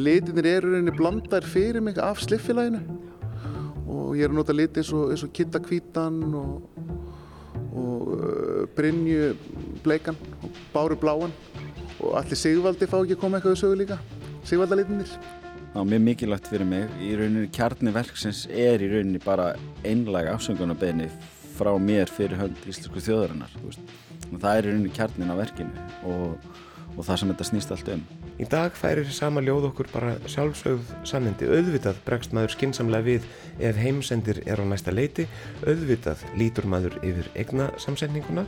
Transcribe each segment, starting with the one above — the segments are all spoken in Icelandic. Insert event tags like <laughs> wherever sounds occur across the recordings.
en litinir eru rauninni blandar fyrir mig af sliffélaginu og ég er að nota liti eins og, og kittakvítan og, og uh, Brynju bleikan og Báru bláan og allir Sigvaldi fá ekki að koma eitthvað í sögu líka Sigvaldalitinir Það var mjög mikilvægt fyrir mig. Í rauninni kjarni verksins er í rauninni bara einlega afsöngunarbeginni frá mér fyrir hönd íslensku þjóðarinnar. Það er í rauninni kjarnin á verkinu og, og það sem þetta snýst allt um. Í dag færir sama ljóð okkur bara sjálfsögð sannindi. Auðvitað bregst maður skinsamlega við ef heimsendir er á næsta leiti. Auðvitað lítur maður yfir egna samsendinguna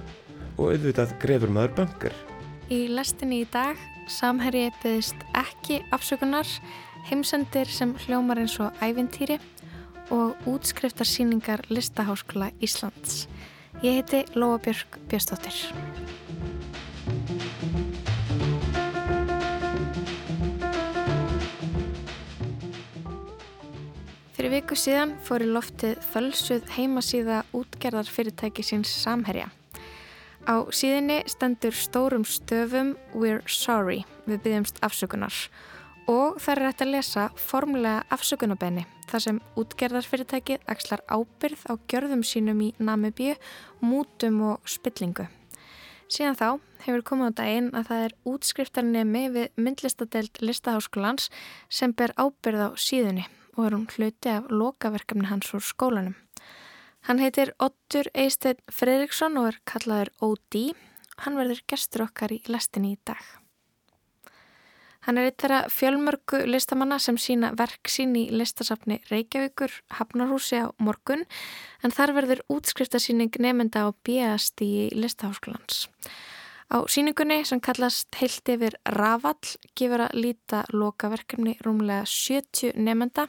og auðvitað grefur maður bankar. Í lestinni í dag samherji byggðist ekki afsökunar heimsendir sem hljómar eins og ævintýri og útskriftarsýningar Listaháskóla Íslands. Ég heiti Lóa Björg Björnstóttir. Fyrir viku síðan fór í loftið fölsuð heimasíða útgerðar fyrirtæki síns samherja. Á síðinni stendur stórum stöfum We're sorry við byggjumst afsökunar og það er hægt að lesa formulega afsökunarbeini þar sem útgerðarfyrirtækið axlar ábyrð á gjörðum sínum í Namibíu, mútum og spillingu. Síðan þá hefur komið á daginn að það er útskriftarnemi við myndlistadelt listaháskólans sem ber ábyrð á síðunni og er hún hluti af lokaverkefni hans úr skólanum. Hann heitir Ottur Eisteinn Fredriksson og er kallaður O.D. Hann verður gestur okkar í lestinni í dag. Hann er eitt þeirra fjölmörgu listamanna sem sína verk sín í listasafni Reykjavíkur Hafnarhúsi á morgun en þar verður útskriftasýning nefnda á B.A.S.T. í listaháskólans. Á síningunni sem kallast heilt yfir Ravall gefur að líta lokaverkefni rúmlega 70 nefnda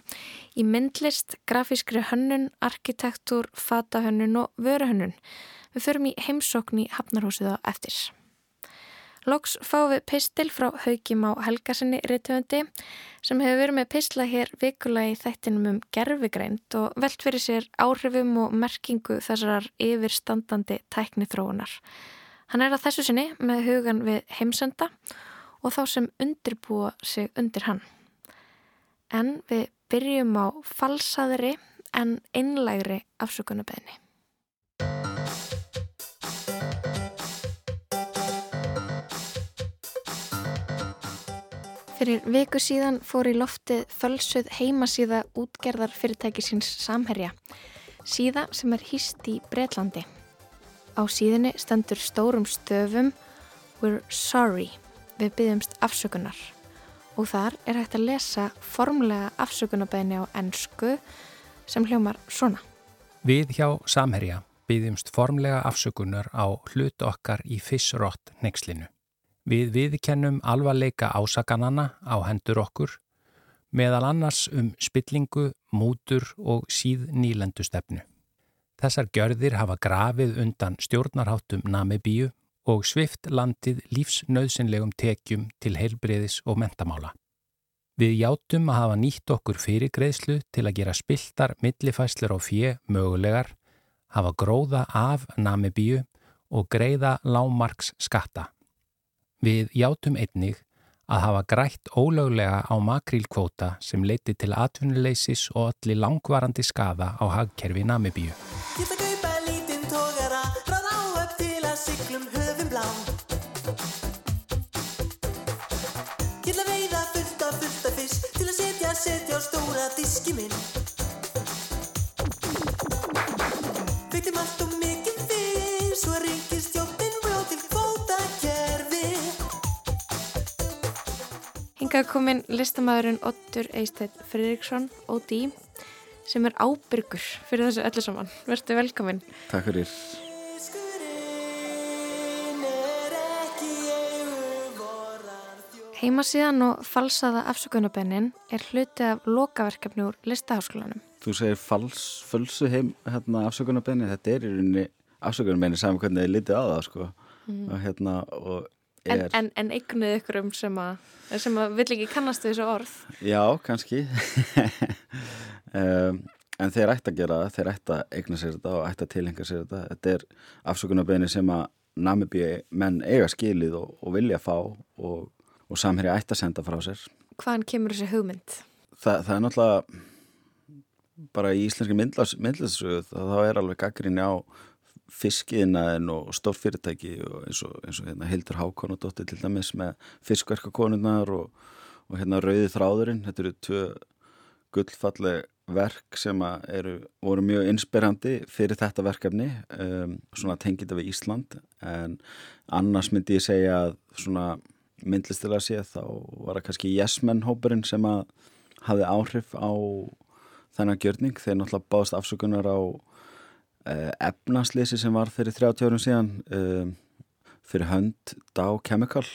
í myndlist, grafískri hönnun, arkitektúr, fatahönnun og vöruhönnun. Við förum í heimsókn í Hafnarhúsið á eftir. Loks fá við pistil frá Haugim á Helgarsinni Rittöfundi sem hefur verið með pistla hér vikulega í þættinum um gerfigreind og velt fyrir sér áhrifum og merkingu þessarar yfirstandandi tækni þróunar. Hann er að þessu sinni með hugan við heimsenda og þá sem undirbúa sig undir hann. En við byrjum á falsaðri en einlægri afsökunarbeðni. Fyrir viku síðan fór í loftið fölsuð heimasíða útgerðar fyrirtækisins Samherja, síða sem er hýst í Breitlandi. Á síðinni stendur stórum stöfum We're sorry, við byggjumst afsökunar og þar er hægt að lesa formlega afsökunarbeginni á ennsku sem hljómar svona. Við hjá Samherja byggjumst formlega afsökunar á hlut okkar í Fissrott nexlinu. Við viðkennum alvarleika ásakanana á hendur okkur, meðal annars um spillingu, mútur og síð nýlendustefnu. Þessar gjörðir hafa grafið undan stjórnarháttum Namibíu og svift landið lífsnauðsynlegum tekjum til heilbreyðis og mentamála. Við játum að hafa nýtt okkur fyrir greiðslu til að gera spiltar millifæslur á fjö mögulegar, hafa gróða af Namibíu og greiða lámarks skatta. Við játum einnig að hafa grætt ólöglega á makrílkvóta sem leiti til atvinnuleysis og allir langvarandi skaða á hagkerfi Namibíu. Ég ætla að kaupa lítinn tókara, Hingað kominn listamæðurinn Ottur Eisteinn Fridriksson, O.D. sem er ábyrgur fyrir þessu öllu saman. Verður velkominn. Takk fyrir. Heimasíðan og falsaða afsökunarbennin er hluti af lokaverkefni úr listaháskólanum. Þú segir fals, fölsu heim hérna, afsökunarbeginni, þetta er í rauninni afsökunarbeginni saman hvernig þið litið á það sko. og hérna og er, en, en eignuð ykkur um sem að, sem að vill ekki kannast þessu orð. já, kannski <laughs> um, en þeir ætti að gera það, þeir ætti að eigna sér þetta og ætti að tilhenga sér þetta þetta er afsökunarbeginni sem að Namibíu menn eiga skilið og, og vilja fá og, og samherja ætti að senda frá sér hvaðan kemur þessi hugmynd? það, það er náttúrulega bara í íslenski myndlæssugu þá er alveg gaggrinni á fiskiðinaðin og stórfyrirtæki og eins og, eins og hérna, Hildur Hákon og Dóttir til dæmis með fiskverkakonunnar og, og hérna Rauði þráðurinn. Þetta eru tvö gullfalleg verk sem eru, voru mjög inspirandi fyrir þetta verkefni um, svona tengið við Ísland. En annars myndi ég segja að svona myndlistilega séð þá var það kannski Yes-Men hópurinn sem að hafði áhrif á þennan gjörning. Þeir náttúrulega báðast afsökunar á uh, efnaslýsi sem var fyrir 30 árum síðan uh, fyrir hönd Dow Chemical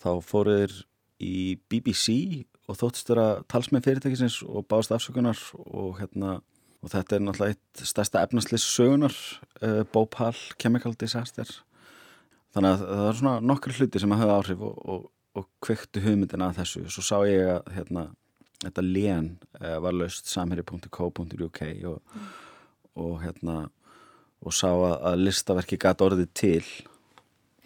þá fóruður í BBC og þóttistur að talsmenn fyrirtækisins og báðast afsökunar og hérna og þetta er náttúrulega eitt stærsta efnaslýs sögunar uh, Bhopal Chemical Disaster þannig að það er svona nokkru hluti sem að hafa áhrif og, og, og kvektu hugmyndina að þessu svo sá ég að hérna, þetta lén uh, var löst samheri.co.uk og, mm. Og hérna og sá að, að listaverki gæti orðið til.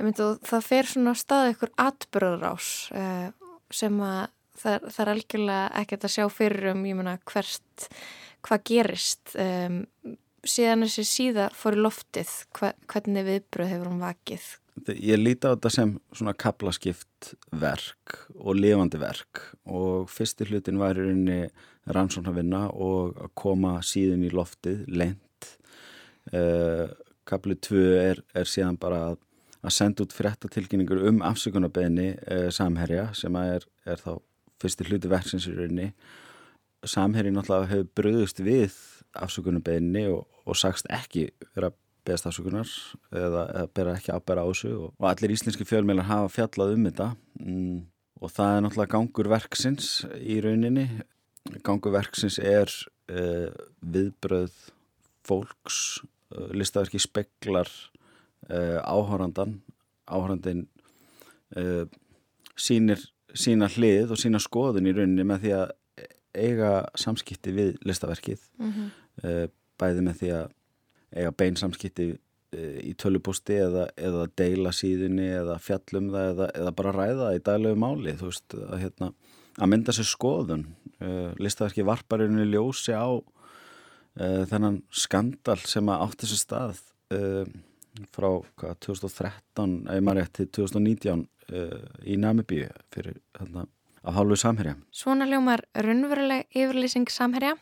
Myndi, það fer svona á stað ykkur atbyrðarás uh, sem að það, það er algjörlega ekkert að sjá fyrir um ég menna hvert hvað gerist. Um, síðan þessi síða fór í loftið hva, hvernig viðbröð hefur hún vakið? Ég líti á þetta sem svona kaplaskipt verk og lifandi verk og fyrsti hlutin var í rauninni rannsóknarvinna og að koma síðan í loftið lent. Uh, kapli 2 er, er síðan bara að, að senda út fréttatilkynningur um afsökunarbeginni uh, samherja sem er, er þá fyrsti hluti verksins í rauninni. Samherji náttúrulega hefur bröðust við afsökunarbeginni og, og sagst ekki vera beðast afsökunar eða, eða bera ekki ábæra á þessu og, og allir íslenski fjölmeilar hafa fjallað um þetta. Mm, og það er náttúrulega gangur verksins í rauninni gangur verksins er uh, viðbröð fólks uh, listaverki speklar uh, áhórandan áhórandin sínir sína hlið og sína skoðun í rauninni með því að eiga samskipti við listaverkið mm -hmm. bæði með því að eiga beinsamskipti í tölupústi eða, eða deila síðunni eða fjallum það eða, eða bara ræða það í daglegu máli þú veist að, hérna, að mynda sér skoðun uh, listaverki varparinu ljósi á uh, þennan skandal sem að átti sér stað uh, frá hvað, 2013 eða maður rétt til 2019 í Namibíu fyrir hérna, að hálfu samherja. Svona ljómar raunveruleg yfirlýsing samherja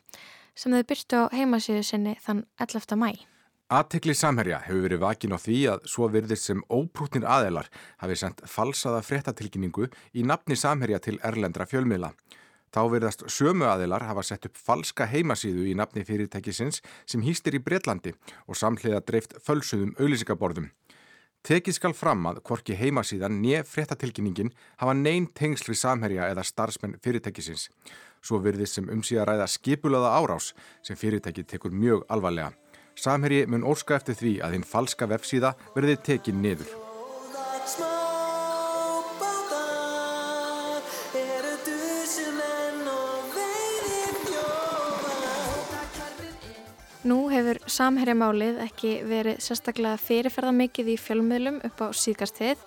sem þau byrtu á heimasíðu sinni þann 11. mæ. Aðtekli samherja hefur verið vakin á því að svo virðist sem óprútnir aðelar hafi sendt falsaða fréttatilkynningu í nafni samherja til erlendra fjölmiðla. Þá verðast sömu aðelar hafa sett upp falska heimasíðu í nafni fyrirtækisins sem hýstir í Breitlandi og samhliða dreift fölsuðum auðlýsingaborðum. Tekið skal fram að hvorki heimasíðan nýja fréttatilkynningin hafa neyn tengsl við samherja eða starfsmenn fyrirtækisins. Svo virðist sem umsíða ræða skipulaða árás sem fyrirtæki tekur mjög alvarlega. Samherji mun óska eftir því að hinn falska vefsíða verði tekin niður. Nú hefur samherjamálið ekki verið sérstaklega fyrirferða mikið í fjölmiðlum upp á síðgastið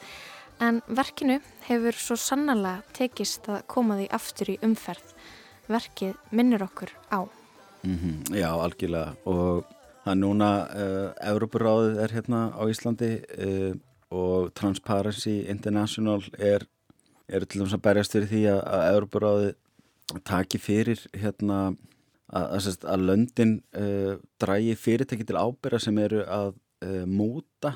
en verkinu hefur svo sannlega tekist að koma því aftur í umferð. Verkið minnir okkur á. Mm -hmm, já, algjörlega og það er núna uh, Európaráðið er hérna á Íslandi uh, og Transparency International er, er til dæmis að berjast fyrir því að, að Európaráðið taki fyrir hérna að, að, að löndin uh, drægi fyrirtæki til ábyrra sem eru að uh,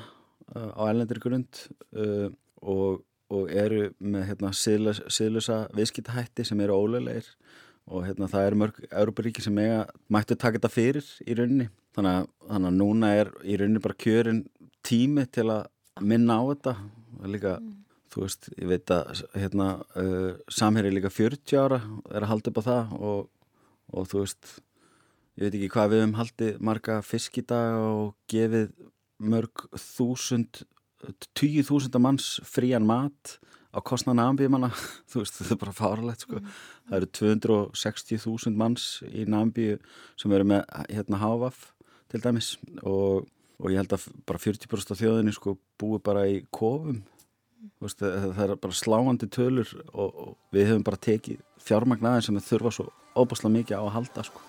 á ellendir grund og, og eru með hérna, síðlusa viðskiptahætti sem eru óleilegir og hérna, það eru mörg Európaríki sem eiga, mættu taka þetta fyrir í rauninni þannig að, þannig að núna er í rauninni bara kjörin tími til að minna á þetta líka, mm. þú veist, ég veit að hérna, samherri líka 40 ára er að halda upp á það og og þú veist ég veit ekki hvað við hefum haldið marga fiskidag og gefið mörg þúsund tíu þúsunda manns frían mat á kostnana ambíumanna <laughs> þú veist þetta er bara farlegt sko mm. það eru 260.000 manns í Nambíu sem eru með hérna Hávaf til dæmis og, og ég held að bara 40% af þjóðinni sko búi bara í kofum Veist, það, er bara sláandi tölur og, og við höfum bara tekið fjármagnaðin sem við þurfa svo óbúslega mikið á að halda sko.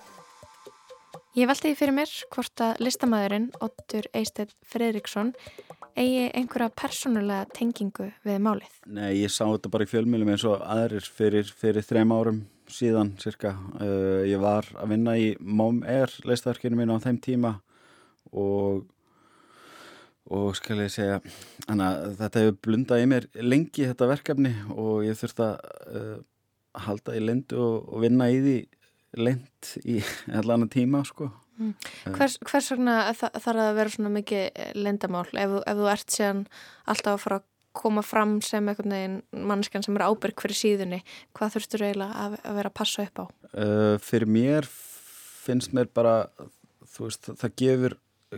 Ég veldi því fyrir mér hvort að listamæðurinn Ottur Eistedt Fredriksson eigi einhverja persónulega tengingu við málið. Nei, ég sá þetta bara í fjölmjölum eins og aðrir fyrir, fyrir þreim árum síðan cirka. Uh, ég var að vinna í Mom Air listaverkinu mín á þeim tíma og og skal ég segja að þetta hefur blundað í mér lengi þetta verkefni og ég þurfti að uh, halda í lendu og, og vinna í því lend í allan tíma sko. Mm. Hvers, hvers vegna þarf það að vera svona mikið lendamál ef, ef þú ert síðan alltaf að fara að koma fram sem einhvern veginn mannskan sem er ábyrg fyrir síðunni hvað þurftur eiginlega að, að vera að passa upp á? Uh, fyrir mér finnst mér bara veist, það gefur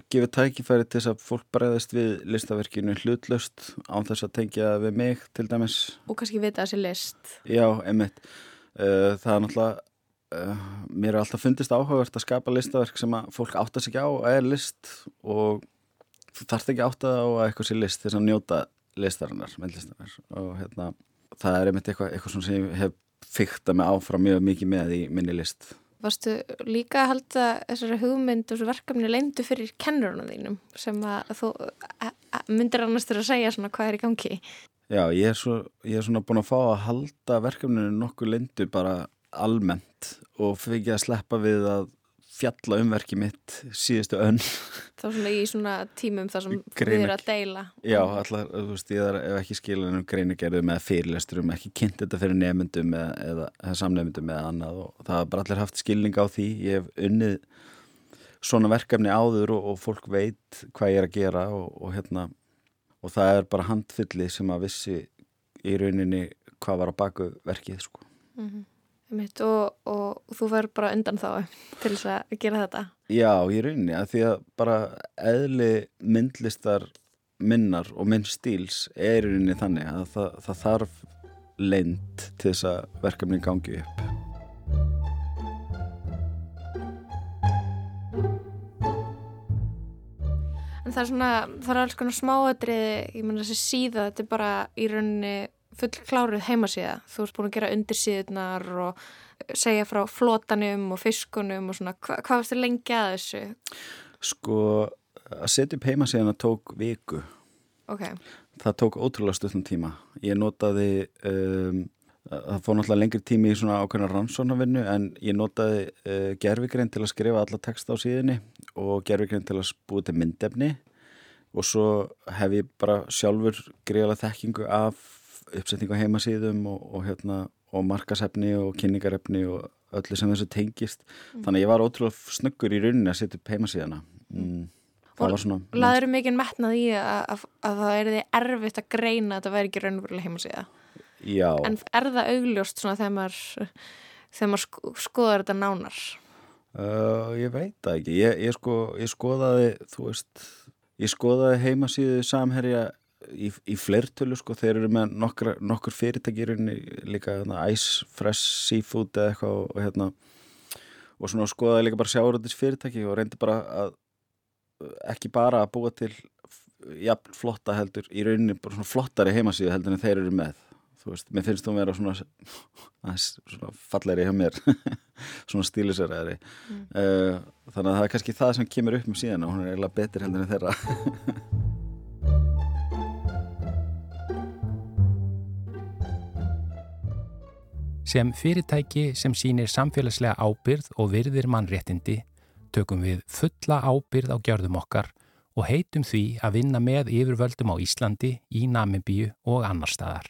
gefið tækifæri til þess að fólk bregðast við listaverkinu hlutlaust án þess að tengja við mig til dæmis. Og kannski vita þessi list. Já, einmitt. Uh, það er náttúrulega uh, mér er alltaf fundist áhugavert að skapa listaverk sem að fólk áttast ekki á að er list og þú þarft ekki áttað á að eitthvað sé list þess að njóta listarinnar, myndlistarinnar og hérna, það er einmitt eitthvað, eitthvað sem ég hef fyrta mig áfram mjög mikið með í minni list Varstu líka að halda þessari hugmynd og þessu verkefni leyndu fyrir kennuruna þínum sem að þú myndir annars þurfa að segja svona hvað er í gangi? Já, ég er, svo, ég er svona búin að fá að halda verkefninu nokkuð leyndu bara almennt og fyrir ekki að sleppa við að fjalla um verkið mitt síðustu önn. Þá svona í svona tímum þar sem Greina, við erum að deila. Já, allar, þú veist, ég er ekki skilin um greinagerðum eða fyrirlesturum ekki kynnt þetta fyrir nefndum eða, eða samnefndum eða annað og það har bara allir haft skilning á því. Ég hef unnið svona verkefni áður og, og fólk veit hvað ég er að gera og, og hérna og það er bara handfylli sem að vissi í rauninni hvað var að baku verkið sko. Mm -hmm. Og, og þú verður bara undan þá til þess að gera þetta. Já, ég rauninni að því að bara eðli myndlistar minnar og minn stíls er rauninni þannig að það, það þarf leint til þess að verkefni gangi upp. En það er svona það er alls konar smáadriði ég menna þessi síða, þetta er bara í rauninni full kláruð heimasíða. Þú ert búin að gera undirsíðunar og segja frá flotanum og fiskunum og svona. Hva, hvað varst þið lengi að þessu? Sko, að setja upp heimasíðana tók viku. Ok. Það tók ótrúlega stundum tíma. Ég notaði, um, það fór náttúrulega lengri tími í svona ákveðna rannsónavinnu en ég notaði uh, gerfigrein til að skrifa alla texta á síðinni og gerfigrein til að búið til myndefni og svo hef ég bara sjálfur greiðlega þekkingu af uppsetningu á heimasíðum og, og, hérna, og markasefni og kynningarefni og öllu sem þessu tengist. Mm. þannig að ég var ótrúlega snöggur í rauninni að setja upp heimasíðana mm. og laður mikið metnað í að, að, að það er því erfitt að greina að það væri ekki raunveruleg heimasíða? Já. en er það augljóst svona þegar maður, þegar maður sko, skoðar þetta nánar? Uh, ég veit það ekki. Ég, ég, sko, ég skoðaði þú veist ég skoðaði heimasíðu samherja í, í fleirtölu sko, þeir eru með nokkra, nokkur fyrirtækir líka hérna, Ice Fresh Seafood eða eitthvað og, hérna, og svona skoðaði líka bara sjáuröndis fyrirtæki og reyndi bara að ekki bara að búa til jafn flotta heldur í rauninni bara svona flottari heimasíðu heldur en þeir eru með. Þú veist, mér finnst þú að vera svona, <laughs> svona falleri hjá mér <laughs> svona stílisverðari mm. uh, þannig að það er kannski það sem kemur upp með síðan og hún er eiginlega betur heldur en þeirra <laughs> Sem fyrirtæki sem sínir samfélagslega ábyrð og virðir mannréttindi tökum við fulla ábyrð á gjörðum okkar og heitum því að vinna með yfirvöldum á Íslandi, í Namibíu og annar staðar.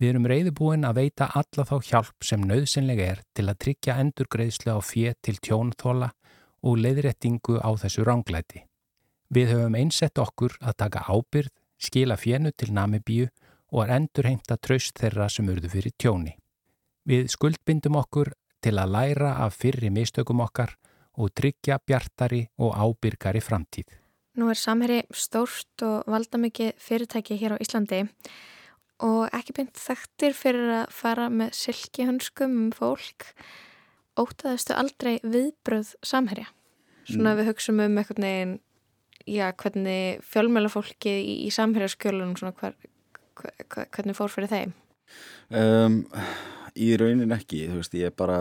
Við erum reyðubúin að veita alla þá hjálp sem nöðsynlega er til að tryggja endurgreðslu á fjö til tjónþóla og leiðrættingu á þessu ránglæti. Við höfum einsett okkur að taka ábyrð, skila fjennu til Namibíu og er endurheimta tröst þeirra sem urðu fyrir tjóni. Við skuldbindum okkur til að læra af fyrri mistökum okkar og tryggja bjartari og ábyrgari framtíð. Nú er samheri stórt og valdamikið fyrirtæki hér á Íslandi og ekki beint þekktir fyrir að fara með silkihönskum um fólk. Ótaðistu aldrei viðbröð samherja? Svona mm. við hugsaum um eitthvað neginn, já, hvernig fjölmjöla fólki í, í samherjaskjölunum, svona hver, hve- hve- hvernig fór fyrir þeim? Um, í raunin ekki, þú veist, ég bara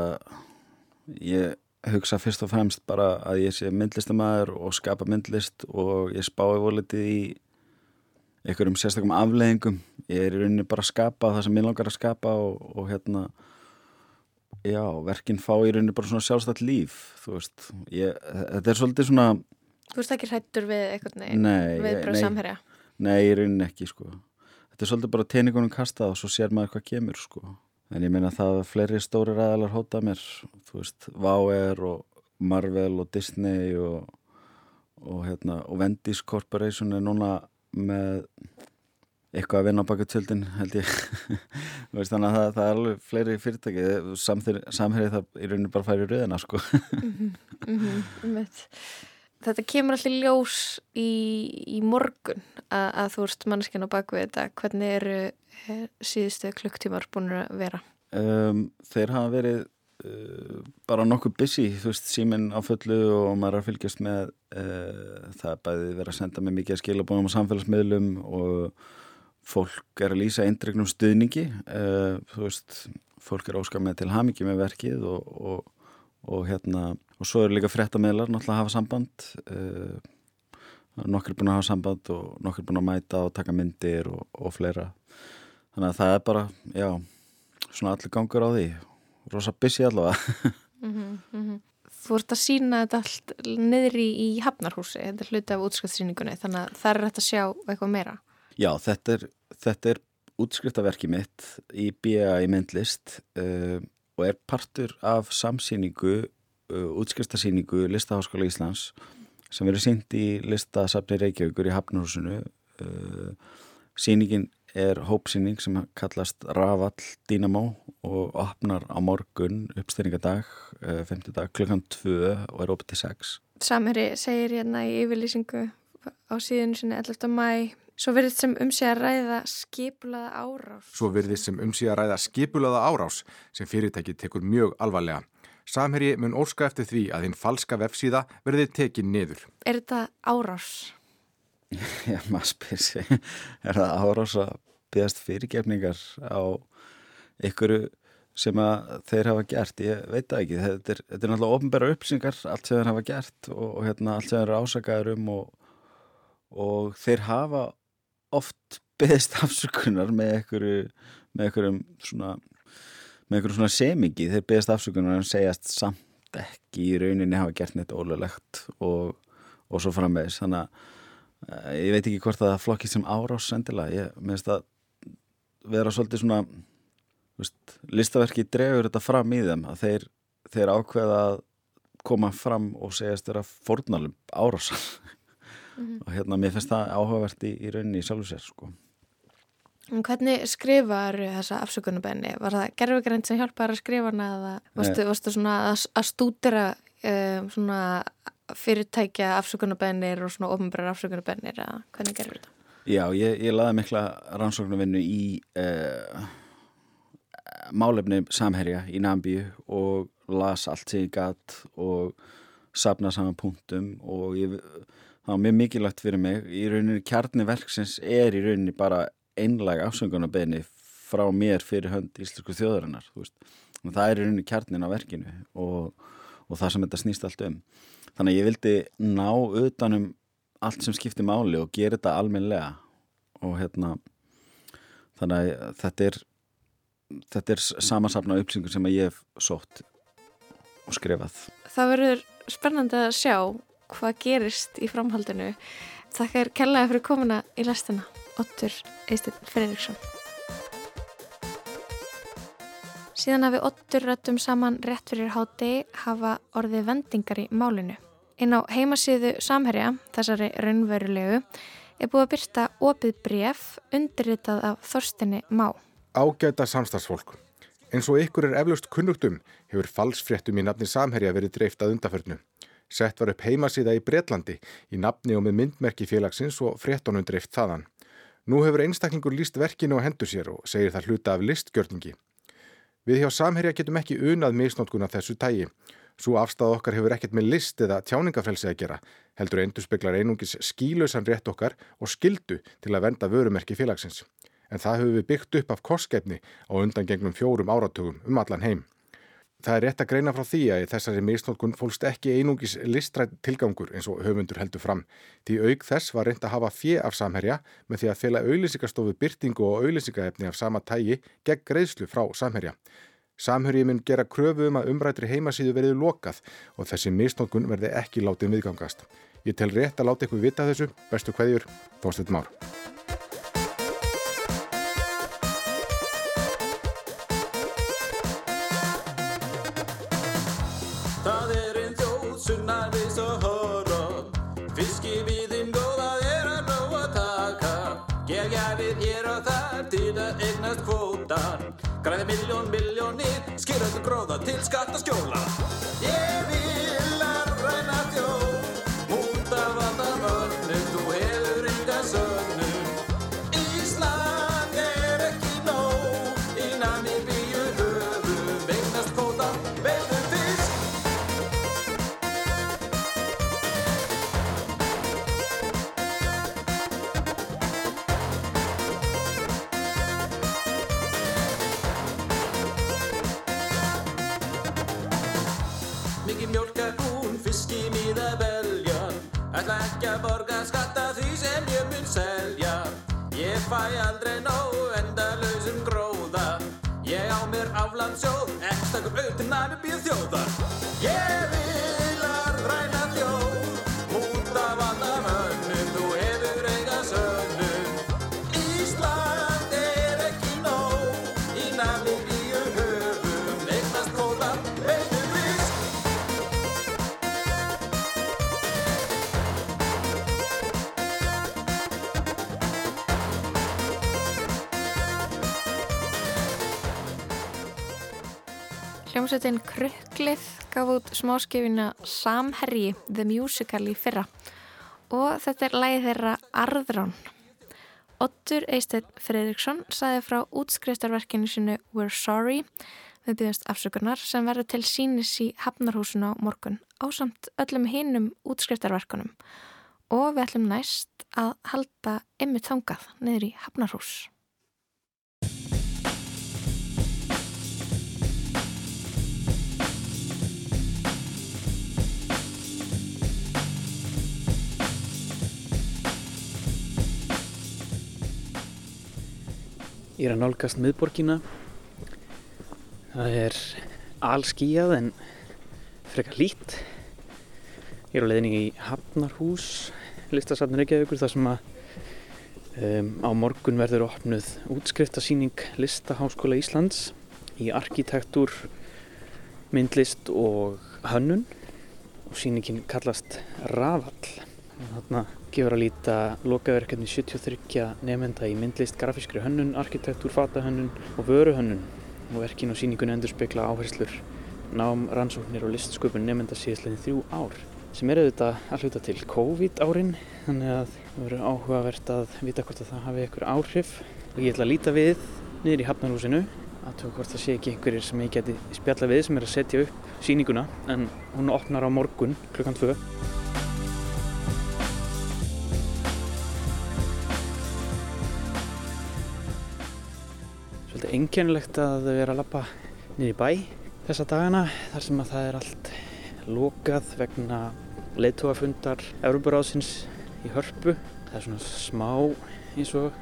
ég hugsa fyrst og fremst bara að ég sé myndlistamæður og skapa myndlist og ég spái volitið í einhverjum sérstakum afleðingum ég er í rauninni bara að skapa það sem ég langar að skapa og, og hérna já, verkin fá í rauninni bara svona sjálfstætt líf þú veist, ég, þetta er svolítið svona Þú veist ekki hrættur við einhvern veginn nei, viðbröð nei, samherja? Nei, í rauninni ekki sko. Þetta er svolítið bara teiningunum kastað og svo sér maður hvað kemur sko. En ég meina það að fleiri stóri ræðalar hóta mér, þú veist, Váer og Marvel og Disney og, og, hérna, og Wendy's Corporation er núna með eitthvað að vinna á baka tjöldin held ég <laughs> veist, þannig að það, það er alveg fleiri fyrirtæki samherið það í rauninni bara færi rauðina sko. Mhm, einmitt. Þetta kemur allir ljós í, í morgun að, að þú ert mannskinn á bakvið þetta. Hvernig eru síðustu klukktímar búin að vera? um, þeir hafa verið uh, bara nokkuð busy þú veist, síminn á fullu og maður er að fylgjast með uh, það er bæði verið að senda mig mikið að skilabónum á samfélagsmiðlum og fólk er að lýsa eindregnum stuðningi. Uh, þú veist, fólk er óskar með til hamingi með verkið og, og, og hérna og svo eru líka fréttameðlar náttúrulega að hafa samband. Uh, nokkur er búin að hafa samband og nokkur er búin að mæta og taka myndir og, og fleira þannig að það er bara, já svona allir gangur á því rosa busy allavega <laughs> Þú ert að sína þetta allt niðri í Hafnarhúsi, þetta er hluti af útskriftssýningunni, þannig að það er hægt að sjá eitthvað meira. Já, þetta er, þetta er útskriftaverki mitt í BA í myndlist uh, og er partur af samsýningu, uh, útskriftasýningu Listaháskóla Íslands sem verður sínt í listasafni Reykjavíkur í Hafnarhúsinu. Uh, sýningin er hópsýning sem kallast Rafall Dynamo og opnar á morgun uppstyrningadag, uh, 5. dag, klukkan 2 og er opið til 6. Samherri segir hérna í yfirlýsingu á síðinu sinni 11. mæ, svo verður sem um sig að ræða skipulaða árás. Svo virðist sem um sig að ræða skipulaða árás sem fyrirtæki tekur mjög alvarlega. Samherji mun óska eftir því að hinn falska vefsíða verði tekin niður. Er þetta árás? <laughs> Já, maður spyr sig, er það árás að byggast fyrirgefningar á einhverju sem að þeir hafa gert, ég veit það ekki þetta er, þetta er náttúrulega ofnbæra uppsingar allt sem þeir hafa gert og, og hérna, allt sem þeir eru ásakaður um og, og þeir hafa oft byggst afsökunar með einhverju með einhverjum svona með einhverjum svona semingi, þeir byggast afsökunar en segjast samt ekki í rauninni hafa gert neitt ólulegt og, og svo framvegis, þannig að ég veit ekki hvort það flokkið sem árás sendilega, ég minnst að vera svolítið svona veist, listaverki dregur þetta fram í þeim að þeir, þeir ákveða að koma fram og segjast þeirra fórnalum árásar og hérna mér finnst það áhugavert í, í rauninni í sjálfu sér sko. Hvernig skrifar þessa afsökunarbenni? Var það gerfugrænt sem hjálpaði að skrifa hana eða varstu, varstu svona að, að stúdira um, svona fyrirtækja afsökunarbennir og svona ofnbærar afsökunarbennir eða hvernig gerur þetta? Já, ég, ég laði mikla rannsóknarvinnu í uh, málefni samherja í Nambíu og las allt sem ég gatt og sapna saman punktum og ég, það var mjög mikilvægt fyrir mig. Í rauninni kjarni verksins er í rauninni bara einlag afsöngunarbeðni frá mér fyrir hönd íslensku þjóðarinnar það er í rauninni kjarnin á verkinu og, og það sem þetta snýst allt um þannig að ég vildi ná utanum allt sem skiptir máli og gera þetta almenlega og hérna þannig að þetta er þetta er samansafna upplýsingur sem að ég hef sótt og skrifað Það verður spennandi að sjá hvað gerist í framhaldinu. Þakka er kellaði fyrir komuna í lestina. Ottur Eistin Fredriksson. Síðan hafi Ottur rættum saman rétt fyrir háti hafa orðið vendingar í málinu. Inn á heimasíðu Samherja, þessari raunverulegu, er búið að byrta opið bref undirritað af Þorstinni Má. Ágæta samstagsfólk. Eins og ykkur er eflaust kunnugtum hefur falsfréttum í nafni Samherja verið dreift að undaförnu. Sett var upp heimasíða í Bretlandi í nafni og með myndmerki félagsins og fréttonum dreift þaðan. Nú hefur einstaklingur líst verkinu og hendur sér og segir það hluta af listgjörningi. Við hjá Samherja getum ekki unað misnótkun af þessu tægi. Svo afstæð okkar hefur ekkert með list eða tjáningafrelsi að gera, heldur endur speklar einungis skílausan rétt okkar og skildu til að venda vörumerki félagsins. en það hefur við byggt upp af korskeppni á undangengnum fjórum áratugum um allan heim. Það er rétt að greina frá því að í þessari misnótkun fólst ekki einungis listrætt tilgangur eins og höfundur heldur fram. Því auk þess var reynd að hafa fjö af samherja með því að fela auðlýsingastofu byrtingu og auðlýsingaefni af sama tægi gegn greiðslu frá samherja. Samherji mun gera kröfu um að umrættri heimasíðu verið lokað og þessi misnótkun verði ekki látið viðgangast. Ég tel rétt að láta ykkur vita þessu. Bestu hverjur, Þorstedt Már. Græði miljón, miljónir, skýrðu gróða til skattaskjóla. Ég vil Hljómsveitin Krukklið gaf út smáskifina Samherji The Musical í fyrra og þetta er lægi þeirra Arðrán. Ottur Eisteinn Fredriksson saði frá útskriftarverkinu sinu We're Sorry við byggjast afsökunar sem verður til sínis í Hafnarhúsinu á morgun á samt öllum hinnum útskriftarverkunum og við ætlum næst að halda ymmið þangað niður í Hafnarhús. Ég er að nálgast miðborgina. Það er allskíjað en frekar lít. Ég er á leiðinni í Hafnarhús, listasafnur Reykjavíkur, þar sem að um, á morgun verður opnuð útskriftasýning Listaháskóla Íslands í arkitektúr, myndlist og hönnun og sýningin kallast Rafall. Þarna gefur að líta lokaverkefni 73 nefnda í myndlist, grafískri hönnun, arkitektúr, fatahönnun og vöruhönnun. Og verkin og sýningunni endur spekla áherslur nám, rannsóknir og listsköpun nefnda síðastlegin þrjú ár sem er auðvitað að hluta til COVID árin þannig að það verður áhugavert að vita hvort að það hafi einhver áhrif. Og ég ætla að líta við niður í Hafnarhúsinu að tók hvort það sé ekki einhverjir sem ég geti spjalla við sem er að setja upp sýninguna en hún opnar á morgun klukkan 2 svolítið einkennilegt að vera að lappa niður í bæ þessa dagana þar sem að það er allt lokað vegna leiðtóafundar Európaráðsins í hörpu. Það er svona smá eins og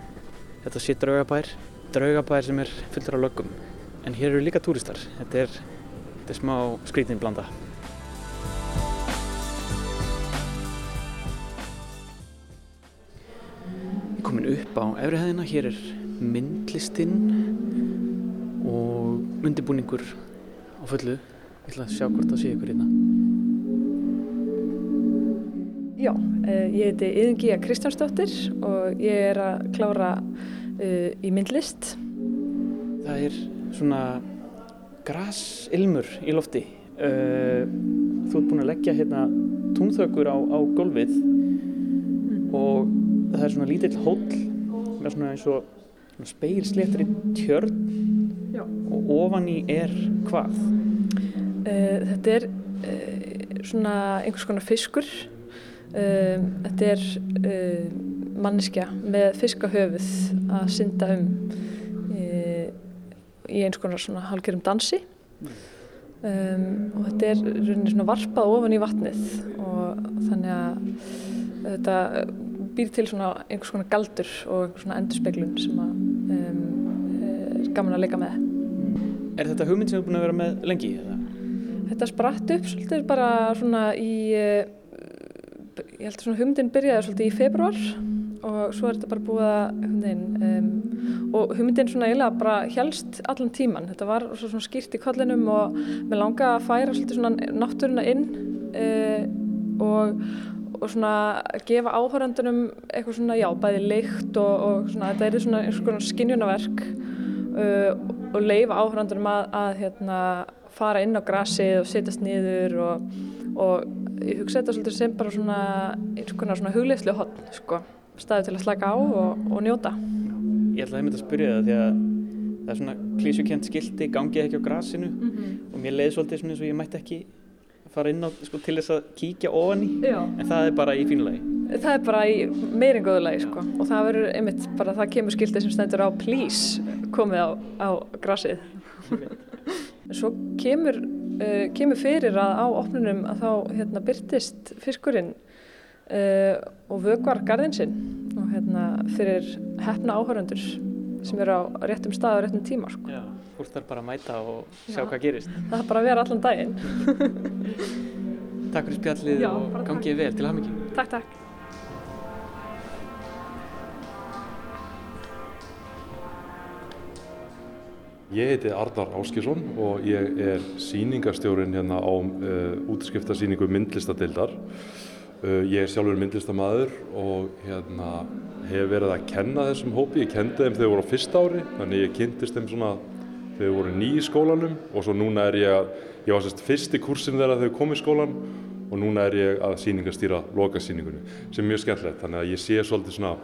þetta sé draugabær, draugabær sem er fullur af löggum. En hér eru líka túristar, þetta er, þetta er smá skrítin blanda. Ég er komin upp á efrihæðina, hér er myndlistinn og undirbúningur á fullu. Ég ætla að sjá hvort það sé ykkur hérna. Já, eh, ég heiti Yðingíja Kristjánsdóttir og ég er að klára uh, í myndlist. Það er svona grasilmur í lofti. Uh, þú ert búin að leggja hérna túnþökur á, á gólfið og það er svona lítill hóll með svona eins og speilsléttri tjörn Já. og ofan í er hvað? Uh, þetta er uh, svona einhvers konar fiskur. Uh, þetta er manneskja með fiskahöfuð að synda um í, í eins konar svona halgerum dansi um, og þetta er svona varpað ofan í vatnið og þannig að þetta býr til svona einhvers konar galdur og einhvers svona endurspeglun sem að um, er gaman að leika með. Er þetta hugmynd sem þú er búin að vera með lengi? Eða? Þetta spratt upp svolítið bara svona í, eh, ég held að svona hugmyndin byrjaði svolítið í februar og svo er þetta bara búið að hugmyndin um, og hugmyndin svona eiginlega bara helst allan tíman. Þetta var svo svona skýrt í kollinum og mér langa að færa svolítið svona náttúruna inn uh, og, og svona gefa áhöröndunum eitthvað svona já, bæði lykt og, og svona þetta er svona einhvers konar skinjunaverk uh, og leifa áhöröndunum að, að hérna fara inn á grasið og setjast niður og, og ég hugsa þetta svolítið sem bara svona eins konar svona hugleyslu hotn sko, staði til að slaka á og, og njóta. Ég ætla að heimita að spyrja það því að það er svona klísukent skilti, gangið ekki á grasinu og mér leiði svolítið svona eins og ég mætti ekki fara inn á sko, til þess að kíkja ofan í Já. en það er bara í fínulegi. Það er bara í meirinn góðulegi sko og það verður einmitt bara það kemur skiltið sem stendur á please komið á, á grasið. Svo kemur, uh, kemur fyrir að á opnunum að þá hérna, byrtist fiskurinn uh, og vögvar garðin sinn og hérna, fyrir hefna áhörundur sem eru á réttum stað og réttum tíma. Sko. Fólk þarf bara að mæta og sjá Já. hvað gerist. Það er bara að vera allan daginn. <laughs> Takk fyrir spjallið Já, og gangið vel til hamingi. Takk, takk. Ég heiti Arnar Áskjesson og ég er sýningarstjórin hérna á uh, útskiptasýningu myndlistadeildar. Uh, ég er sjálfur myndlistamæður og hérna hef verið að kenna þessum hópi. Ég kendi þeim þegar þeir voru á fyrsta ári, þannig ég kynntist þeim svona þeir voru ný í skólanum og svo núna er ég að, ég var sérst fyrst í kursin þegar þeir kom í skólan og núna er ég að sýningarstýra lokasýningunni sem er mjög skemmtilegt. Þannig að ég sé svolítið svona,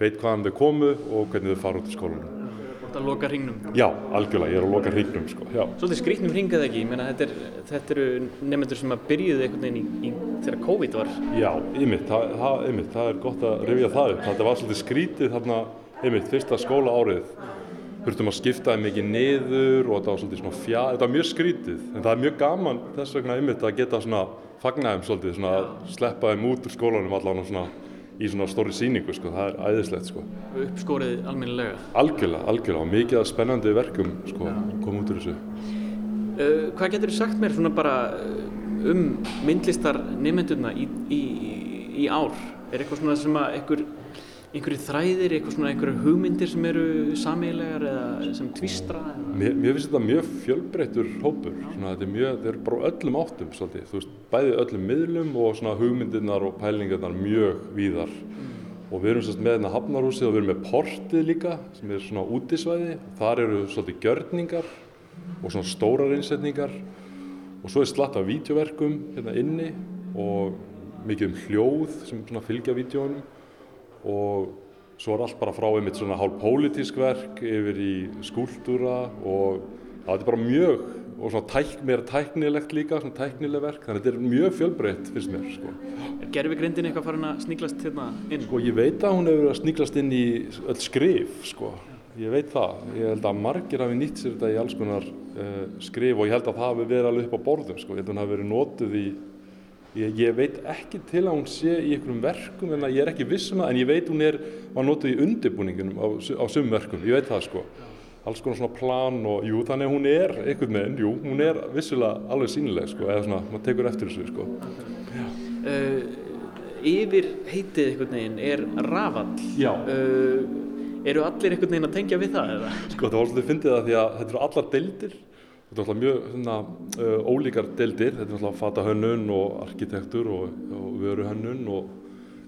veit hvaðan þau komu og hvernig þau fara út í skólanum. Að loka hringnum. Já, algjörlega, ég er að loka hringnum sko, já. Svolítið skrýtnum hringað ekki, ég meina þetta, er, þetta eru nefnendur sem að byrjuðu einhvern veginn í, í, þegar COVID var. Já, ymmit, það, það, það er gott að rifja það upp. Þetta var svolítið skrítið þarna, ymmit, fyrsta skóla árið. Þurftum að skipta þeim mikið niður og þetta var svolítið svona fjá, þetta var mjög skrítið. En það er mjög gaman þess vegna ymmit að geta svona fagna þeim svolítið, svona að sleppa þeim út úr skólanum allan og svona í svona stóri sýningu, sko, það er æðislegt, sko. Uppskórið almennilega. Algjörlega, algjörlega, og mikið af spennandi verkum, sko, kom út úr þessu. Uh, hvað getur þú sagt mér svona bara uh, um myndlistar nefndurna í, í, í ár? Er eitthvað svona sem að einhver, einhverju þræðir, einhverju hugmyndir sem eru sameigilegar eða sem tvistra? Mér, mér finnst þetta mjög fjölbreyttur hópur, svona, þetta er mjög, þeir eru bara öllum áttum svolítið, þú veist, bæði öllum miðlum og svona hugmyndirnar og pælingarnar mjög víðar. Og við erum sérst með hérna hafnarhúsið og við erum með portið líka sem er svona útisvæði, þar eru svolítið gjörningar og svona stórar innsetningar. Og svo er slatt af vídeoverkum hérna inni og mikið um hljóð sem fylgja vídeónum og svo er allt bara frá einmitt svona hálf pólitísk verk yfir í skúltúra og það er bara mjög og svona tæk, meira tæknilegt líka, svona tæknileg verk þannig að þetta er mjög fjölbreytt finnst mér sko. Er gerfigrindin eitthvað farin að sníklast hérna inn? Sko ég veit að hún hefur að sníklast inn í öll skrif sko, ég veit það ég held að margir hafi nýtt sér þetta í alls konar uh, skrif og ég held að það hafi verið alveg upp á borðum sko, ég held að hún hafi verið notuð í Ég, ég veit ekki til að hún sé í einhverjum verkum en ég er ekki viss um það en ég veit hún er, var notuð í undirbúningunum á, á sumum verkum, ég veit það sko. Alls konar svona plan og jú þannig að hún er einhvern veginn, jú, hún er vissulega alveg sínileg sko, eða svona, maður tekur eftir þessu sko. Uh, yfir heitið einhvern veginn er rafall. Uh, eru allir einhvern veginn að tengja við það eða? Sko það var svolítið fyndið það því að þetta eru allar deildir Þetta er alltaf mjög svona, uh, ólíkar deildir, þetta er alltaf fata hönnun og arkitektur og, og vöru hönnun og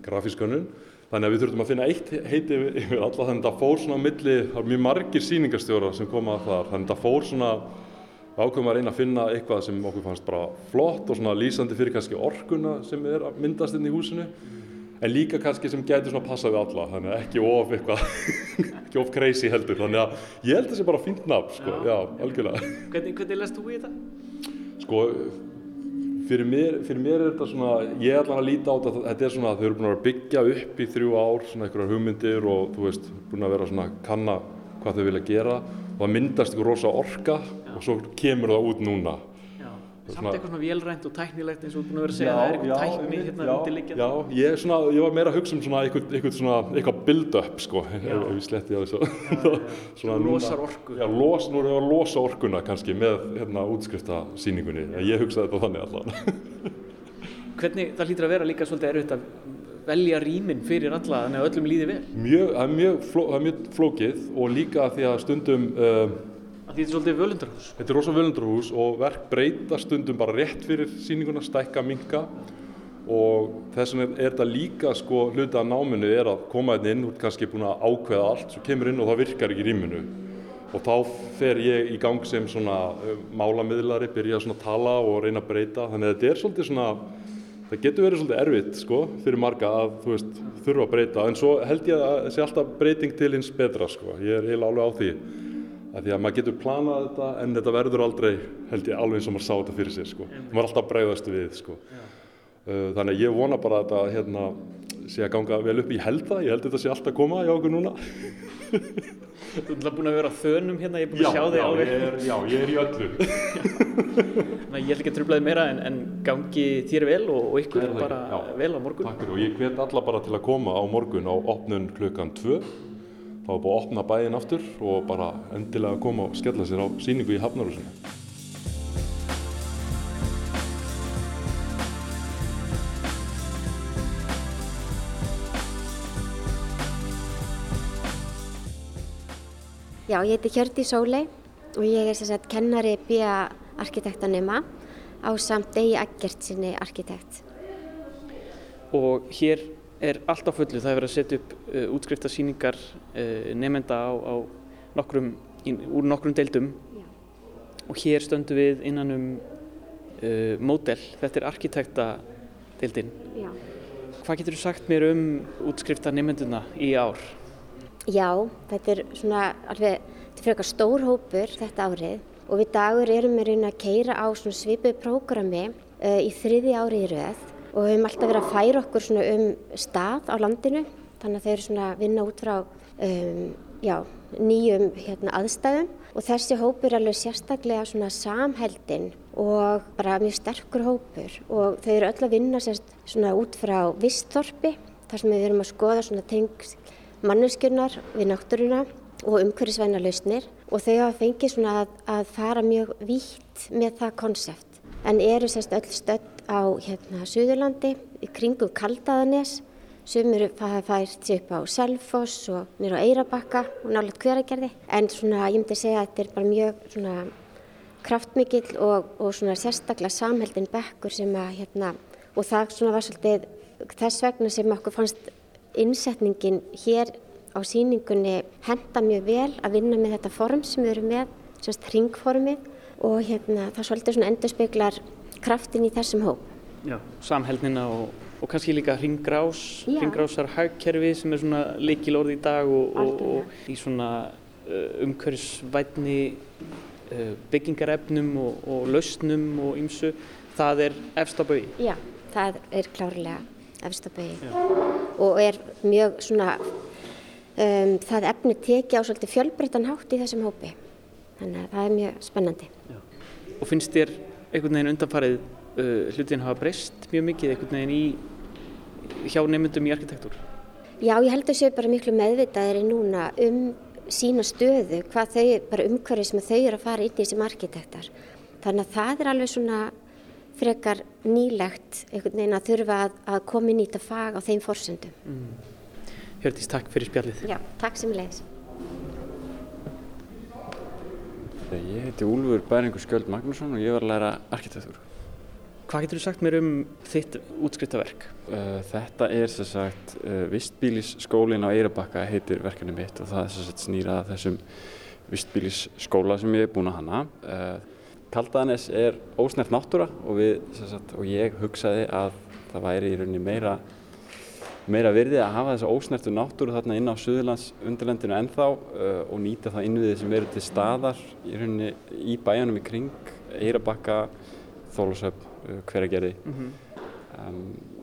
grafísk hönnun. Þannig að við þurftum að finna eitt heiti yfir, alla, þannig að það fór svona milli, það var mjög margir sýningarstjóra sem koma að þar, þannig að það fór svona, ákveðum að reyna að finna eitthvað sem okkur fannst bara flott og svona lýsandi fyrir kannski orkuna sem er að myndast inn í húsinu, en líka kannski sem gæti svona passa við alla, þannig að ekki of eitthvað, <laughs> ekki of crazy heldur, þannig að ég held að það sé bara fínt nafn, sko, já, algjörlega. Hvernig, hvernig lest þú í þetta? Sko, fyrir mér, fyrir mér er þetta svona, ég allan að líta á þetta, þetta er svona, þau eru búin að að byggja upp í þrjú ár, svona einhverjar hugmyndir og þú veist, búin að vera svona að kanna hvað þau vilja gera og það myndast ykkur rosa orka og svo kemur það út núna. Samt eitthvað svona vélrænt og tæknilegt eins og þú búin að vera að segja, það er eitthvað tækni hérna já, undirliggjandi. Já, ég, svona, ég var meira að hugsa um svona eitthvað, eitthvað, svona, eitthvað build-up sko, <laughs> ef, ég sletti á þessu. <laughs> svona losar orku. Já, los, nú erum við að losa orkuna kannski með hérna, útskriftasýningunni. Ég hugsaði þetta þannig allan. <laughs> Hvernig það hlýtur að vera líka svolítið erfitt að velja rýmin fyrir alla þannig að öllum líði vel? mjög, það er mjög, fló, það mjög flókið og líka því að stundum uh, því þetta er svolítið völundarhús. Þetta er rosa völundarhús og verk breyta stundum bara rétt fyrir sýninguna, stækka, minka og þess vegna er þetta líka sko hluti af náminu er að koma hérna inn og kannski búin að ákveða allt, svo kemur inn og það virkar ekki í rýminu. Og þá fer ég í gang sem svona uh, málamiðlari, byrja svona að tala og reyna að breyta, þannig að þetta er svolítið svona það getur verið svolítið erfitt sko fyrir marga að þú veist þurfa að breyta. En svo held ég að það sé alltaf breyting til hins betra sko, ég er heila alveg á því að því að maður getur planað þetta en þetta verður aldrei held ég alveg eins og maður sá þetta fyrir sér sko, maður er alltaf bregðast við sko Uh, þannig að ég vona bara að þetta hérna, sé að ganga vel upp í held það, ég held þetta sé alltaf að koma hjá okkur núna Þú ert alltaf búin að vera á þönum hérna, ég er búin að sjá þig já, alveg. ég er, já, ég er í öllu <laughs> Þannig að ég ætla ekki að trubla þig meira en, en gangi þér vel og, og ykkur það bara? Já. vel á morgun. Takk fyrir og ég hvet alla bara til að koma á morgun á opnun klukkan 2 þá er búið að opna bæinn aftur og bara endilega koma og skella sér á sýningu í Hafnarhúsinu Já, ég heiti Hjördi Sólei og ég er sem sagt kennari B.A. arkitektanema á samt Degi Eggert sinni arkitekt. Og hér er allt á fullu, það er verið að setja upp uh, útskriftasýningar uh, nefnda á, á nokkrum, í, úr nokkrum deildum og hér stöndum við innan um uh, módel, þetta er arkitektadeildin. Já. Hvað getur þú sagt mér um útskrifta nefnduna í ár? Já, þetta er svona alveg, þetta er frekar stór hópur þetta árið og við dagur erum við að keira á svona svipuð prógrami í þriði ári í röð og höfum alltaf verið að færa okkur um stað á landinu. Þannig að þau eru svona að vinna út frá um, já, nýjum hérna, aðstæðum. Og þessi hópur er alveg sérstaklega svona samheldin og bara mjög sterkur hópur. Og þau eru öll að vinna sérst svona út frá vistþorpi þar sem við erum að skoða svona tengst manneskjurnar við náttúruna og umhverfisvæna lausnir. Og þau hafa fengið svona að, að fara mjög vítt með það konsept en eru sérst öll stödd á hérna Suðurlandi í kringum Kaldaðanes. Sem eru fært sér upp á Selfoss og nýra á Eirabakka og nálega hveragerði. En svona ég myndi segja að þetta er bara mjög svona kraftmikill og, og svona sérstaklega samheldin bekkur sem að hérna og það svona var svolítið þess vegna sem okkur fannst innsetningin hér á síningunni henda mjög vel að vinna með þetta form sem við erum með, semst ringformið og hérna það svolítið svona endurspeglar kraftin í þessum hóp. Já, samheldnina og, og kannski líka ringgrás, Já. ringgrásar hagkerfi sem er svona leikilorð í dag og, og, og í svona uh, umhverfisvætni uh, byggingarefnum og, og lausnum og ýmsu, það er efst á bauði. Já, það er klárlega efstabögi og er mjög svona, um, það efni tekið á svolítið fjölbreyttan hátt í þessum hópi. Þannig að það er mjög spennandi. Og finnst þér einhvern veginn undanfarið uh, hlutin hafa breyst mjög mikið einhvern veginn í hjá nefndum í arkitektúr? Já, ég held að séu bara miklu meðvitaðir núna um sína stöðu, hvað þau, bara umhverfið sem þau eru að fara inn í sem arkitektar. Þannig að það er alveg svona frekar nýlegt einhvern veginn að þurfa að, að koma í þetta fag á þeim forsendum. Mm. Hjördís, takk fyrir spjallið. Já, takk sem leiðis. Ég heiti Úlfur Bæringur Skjöld Magnússon og ég var að læra arkitektúr. Hvað getur þú sagt mér um þitt útskriftaverk? Uh, þetta er sem sagt uh, vistbílisskólin á Eirabakka heitir verkefni mitt og það er sem sagt snýra að þessum vistbílisskóla sem ég er búinn að hanna. Uh, Kaldanes er ósnert náttúra og, við, sagt, og ég hugsaði að það væri í rauninni meira, meira virði að hafa þessa ósnertu náttúru þarna inn á Suðurlands undirlendinu ennþá uh, og nýta það innviði sem eru til staðar í rauninni í bæjanum í kring, Eirabakka, Þólusöfn uh, hveragerði Mhm. um,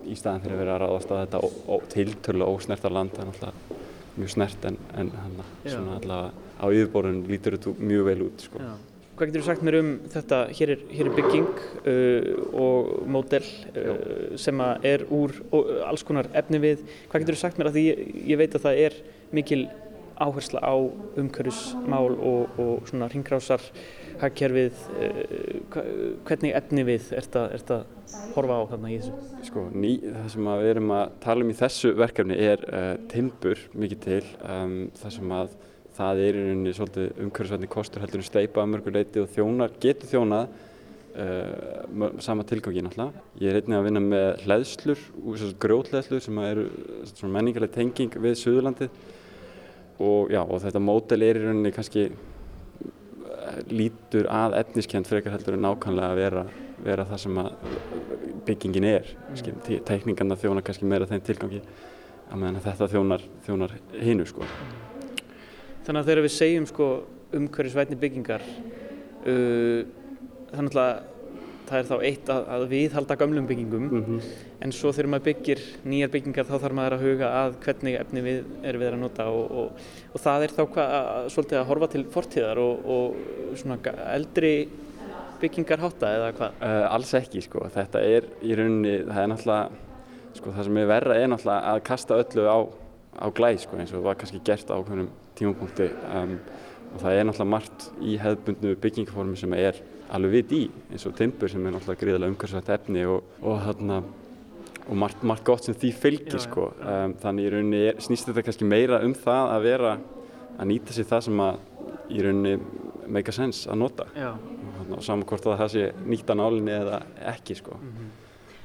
í staðan fyrir að vera að ráðast að þetta tiltölulega ósnerta land er náttúrulega mjög snert en, en hana, svona allavega á yfirborðun lítur þetta mjög vel út sko. Já. Hvað getur þú sagt mér um þetta, hér er, hér er bygging uh, og módel uh, sem er úr og, alls konar efni við. Hvað getur þú sagt mér að því ég, ég veit að það er mikil áhersla á umhverfismál og, og svona ringrásar hagkerfið, uh, hvernig efni við ert að horfa á þarna í þessu? Sko, ný, það sem við erum að tala um í þessu verkefni er uh, timbur mikið til, um, það sem að það er í rauninni svolítið umhverfisvætni kostur heldur en steipa að mörgur leiti og þjónar, getur þjónað uh, sama tilgangi náttúrulega. Ég er einnig að vinna með hleðslur, grjótleðslur sem eru svona menningarleg tenging við Suðurlandið og, já, og þetta mótel er í rauninni kannski eh, lítur að efniskend frekar heldur en nákvæmlega að vera, vera það sem byggingin er tekningarna þjónar kannski meira þeim tilgangi að þetta þjónar, þjónar hinu sko. Þannig að þegar við segjum sko umhverfisvætni byggingar uh, þannig að það er þá eitt að, að viðhalda gömlum byggingum. En svo þegar maður byggir nýjar byggingar þá þarf maður að huga að hvernig efni við erum við að nota og, og, og það er þá hvað, að, svolítið að horfa til fortíðar og, og svona eldri byggingar hátta eða hvað? Uh, alls ekki sko, þetta er í rauninni, það er náttúrulega sko, það sem er verra er náttúrulega að kasta öllu á, á glæð sko, eins og var kannski gert á okkurum tímapunkti. Um, og það er náttúrulega margt í hefðbundnu byggingaformi sem er alveg vit í eins og timbur sem er náttúrulega gríðarlega umhverfisvænt efni og, og, þarna, og margt, margt gott sem því fylgir sko. Um, þannig í rauninni er, snýst þetta kannski meira um það að vera að nýta sér það sem að í rauninni make a sense að nota. Og, þarna, og saman hvort að það sé nýtt á nálinni eða ekki sko.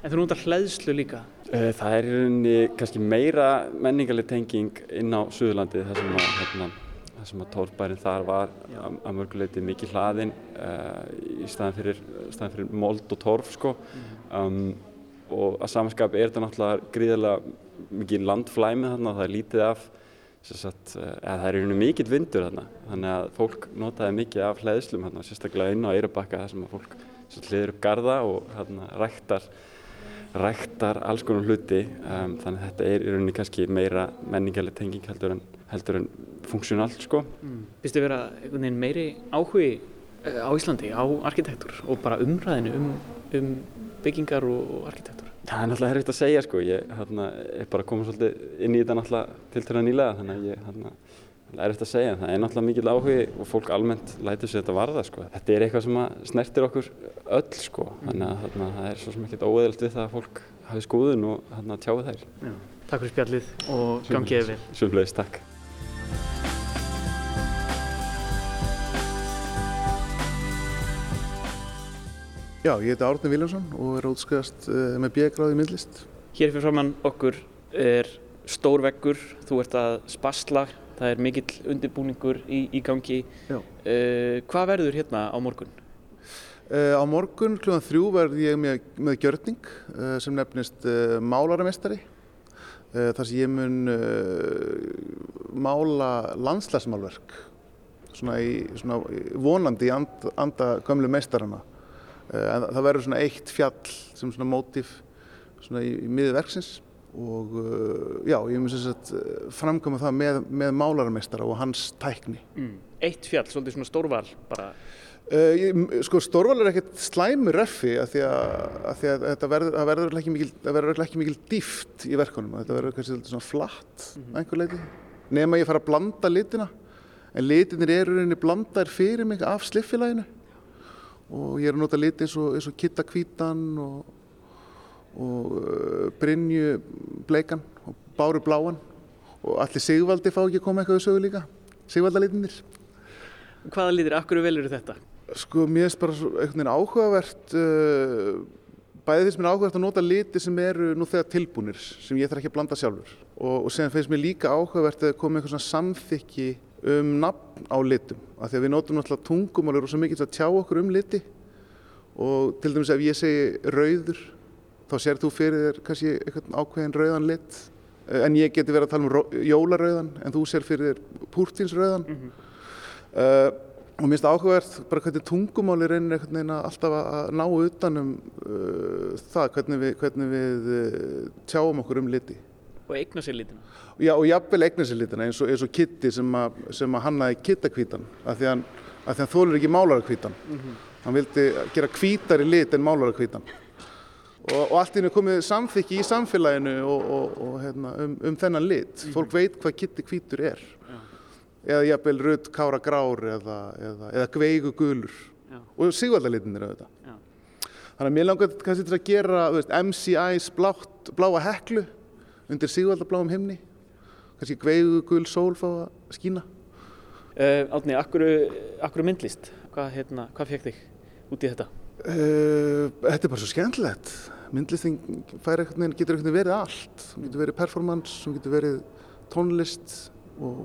En þú notar hleðslu líka? Uh, Það er í rauninni kannski meira menningarleg tenging inn á Suðurlandið þar sem að, hérna, að tórbærin þar var að, að mörguleiti mikið hlaðin uh, í staðan fyrir, staðan fyrir mold og torf sko. um, og að samanskapi er þetta náttúrulega gríðarlega mikið landflæmi þarna það er lítið af sagt, uh, eða það er rauninni mikill vindur þarna þannig að fólk notaði mikið af hleðslum þarna, sérstaklega inn á Eirabakka þar sem að fólk hliður upp garða og þarna, ræktar ræktar alls konar hluti um, þannig að þetta er í rauninni kannski meira menningarleg tenging heldur en, heldur en funksjónalt sko. Mm. Vistu vera einhvern veginn meiri áhugi eh, á Íslandi á arkitektur og bara umræðinu um, um byggingar og, og arkitektur? Það er náttúrulega herrikt að segja sko, ég hérna, er bara komið svolítið inn í þetta náttúrulega til törna nýlega þannig að ég hérna, er eftir að segja, það er náttúrulega mikil áhugi og fólk almennt lætur sér þetta varða sko. Þetta er eitthvað sem snertir okkur öll sko, þannig að hérna, það er svo sem ekkert óeðalt við það að fólk hafi skoðun og hérna, tjáu þær. Já. Takk fyrir spjallið og gangið vel. Sjöfnlegis, takk. Já, ég heiti Árni Viljánsson og er útskæðast uh, með bjögráði í myndlist. Hér fyrir framann okkur er stór veggur, þú ert að spasla, það er mikill undirbúningur í, í gangi. Uh, hvað verður hérna á morgun? Uh, á morgun kl. þrjú verð ég með, með gjörning uh, sem nefnist málaramestari. Uh, þar sem ég mun mála landslæsmálverk, svona, í, svona vonandi í and, anda gömlu meistarana. En það verður svona eitt fjall sem svona mótíf svona í, í miði verksins og uh, já, ég mun sem sagt uh, framkvæma það með, með málaramestara og hans tækni. Mm. Eitt fjall, svolítið svona stórval bara. Uh, ég, sko Stórval er ekkert slæmur reffi af því að, að, því að þetta verður, það verður ekki mikil, verður ekki mikil dýft í verkunum, þetta verður kannski svona flatt að einhver leiti, nema ég fara að blanda litina, en litinir eru rauninni blandaðir fyrir mig af sliffilaginu og ég er að nota liti eins og, og kitta hvítan og, og uh, Brynju bleikan og Báru bláan og allir Sigvaldi fá ekki að koma eitthvað sögu líka, Sigvaldalitinir. Hvaða litir, akkur velur þetta? Sko, mér finnst bara einhvern veginn áhugavert, uh, bæði finnst mér áhugavert að nota liti sem eru nú þegar tilbúnir, sem ég þarf ekki að blanda sjálfur. Og, og sen finnst mér líka áhugavert að koma eitthvað svona samþykki um nafn á litum. Af því að við notum náttúrulega tungumál og svo mikið að tjá okkur um liti. Og til dæmis ef ég segi rauður, þá sér þú fyrir þér kannski eitthvað ákveðin rauðan lit. Eh, En ég geti verið að tala um jólarauðan, en þú sér fyrir þér púrtinsrauðan. Uh, og mér finnst áhugavert bara hvernig tungumáli reynir einhvern veginn að alltaf að ná utanum uh, það hvernig við, hvernig við uh, tjáum okkur um liti Og eigna sér litina. Já, og jafnvel eignar sér litina eins og, eins og Kitty sem, að, sem að hannaði kittakvítan af því að hann, þólir ekki málarakvítan. Hann vildi gera hvítari lit en málarakvítan. Og, og allt í henni komið samþykki í samfélaginu og, og, og hérna, um, um þennan lit. Fólk veit hvað Kitty hvítur er. Eða jafnvel rudd kára grár eða, eða, eða gveigu gulur. Og sigvaldalitinir auðvitað. Já. Þannig að mér langar kannski til að gera veist, MCI's blátt, bláa heklu undir sigvaldabláum himni. Kannski gveigu gul sól fá að skína. Uh, Átni, akkur, akkur myndlist? Hvað, hérna, hvað fekk þig út í þetta? Uh, þetta er bara svo skemmtilegt. Myndlistin fær einhvern veginn, getur veginn verið allt. Hún getur verið performance, hún getur verið tónlist og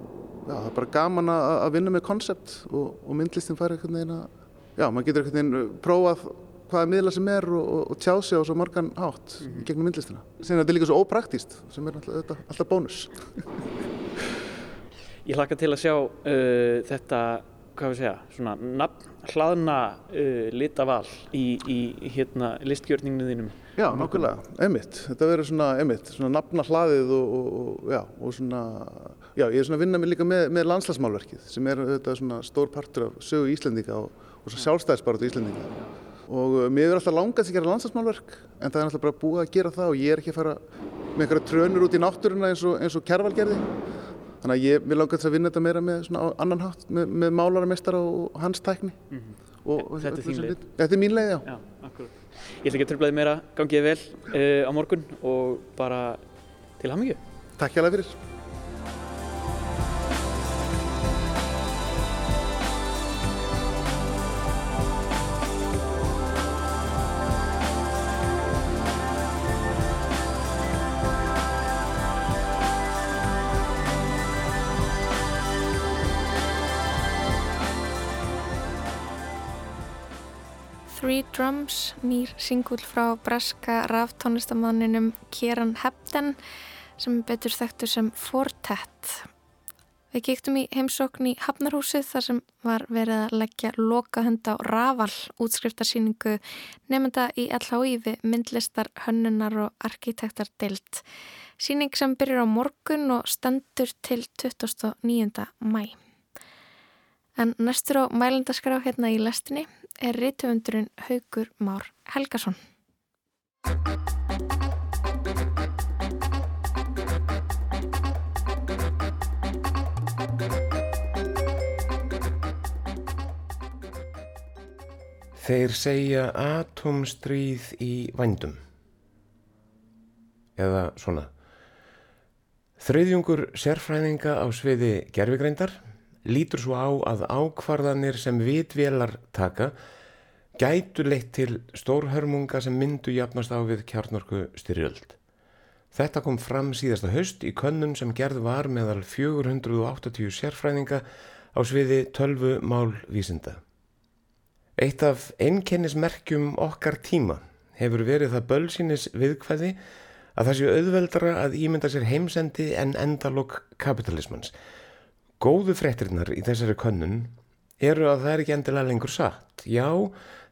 já, það er bara gaman að, að vinna með konsept og, og myndlistin fær einhvern veginn að, já, maður getur einhvern veginn prófað hvaða miðla sem er og, og, og tjá sig á svo margan hátt í gegnum myndlistina. Þetta er líka svo ópraktíst sem er alltaf, alltaf bónus. <laughs> Ég hlakka til að sjá uh, þetta, hvað við segja, svona nafn, hlaðna uh, litaval í, í hérna, listgjörninginu þínum. Já, nákvæmlega, einmitt. Þetta verður svona, einmitt, svona nafna hlaðið og, og, og, já, og svona, já, ég er svona að vinna mig líka með, með landslagsmálverkið sem er þetta svona stór partur af sögu Íslendinga og, og svo sjálfstæðisbaratu Íslendinga. Og uh, mér er alltaf langast að gera landslagsmálverk en það er alltaf bara búið að gera það og ég er ekki að fara með einhverja trönur út í náttúruna eins og, eins og Kjærval gerði. Þannig að ég, langar þess að vinna þetta meira með svona annan hátt, með, með málaramestara og hans tækni. og, og, Þetta er þín leið. Þetta er mín leið, já. Já. Ég ætla ekki að tröflaði meira, gangið vel uh, á morgun og bara til hamingju. Takk hjá fyrir. Drums, nýr singull frá breska raftónlistamanninum Kieran Hebden sem betur þekktur sem Fortet. Við kíktum í heimsókn í Hafnarhúsið þar sem var verið að leggja lokahund á Raval útskriftarsýningu nefnda í LHI við myndlistar, hönnunar og arkitektar deilt. Sýning sem byrjar á morgun og stendur til 29. mæ. En næstur á mælendaskrá hérna í lestinni er reytöfundurinn Haugur Már Helgason. Þeir segja atomstríð í vændum. Eða svona. Þriðjungur sérfræðinga á sviði gerfigreindar lítur svo á að ákvarðanir sem vitvélar taka gætu leitt til stórhörmunga sem myndu jafnast á við kjarnorku styrjöld. Þetta kom fram síðasta haust í könnun sem gerð var meðal 480 sérfræðinga á sviði 12 málvísinda. Eitt af einkennismerkjum okkar tíma hefur verið það bölsýnis viðkvæði að það séu auðveldra að ímynda sér heimsendi en endalokk kapitalismans. Góðu fréttirinnar í þessari könnun eru að það er ekki endilega lengur satt. Já,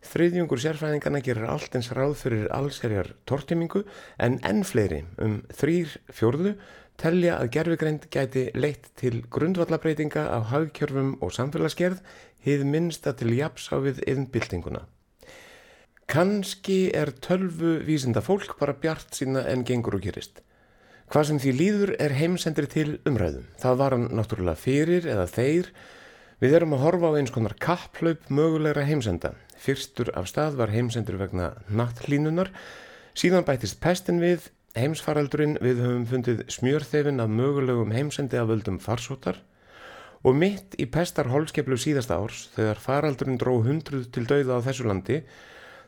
þriðjungur sérfræðingarna gerir allt eins ráð fyrir allserjar tortimingu en enn fleiri um þrýr fjórðu telja að gerfigreind gæti leitt til grundvallabreitinga á hagkjörfum og samfélagsgerð hið minnsta til japs á við yðnbyltinguna. Kanski er tölvu vísinda fólk bara bjart sína en gengur og gerist. Hvað sem því líður er heimsendri til umræðum. Það var hann náttúrulega fyrir eða þeir. Við erum að horfa á eins konar kapplaup mögulegra heimsenda. Fyrstur af stað var heimsendur vegna nattlínunar. Síðan bætist pestin við, heimsfaraldurinn við höfum fundið smjörþefin af mögulegum heimsendi af völdum farsótar. Og mitt í pestar holskeplu síðasta árs, þegar faraldurinn dró hundruð til dauða á þessu landi,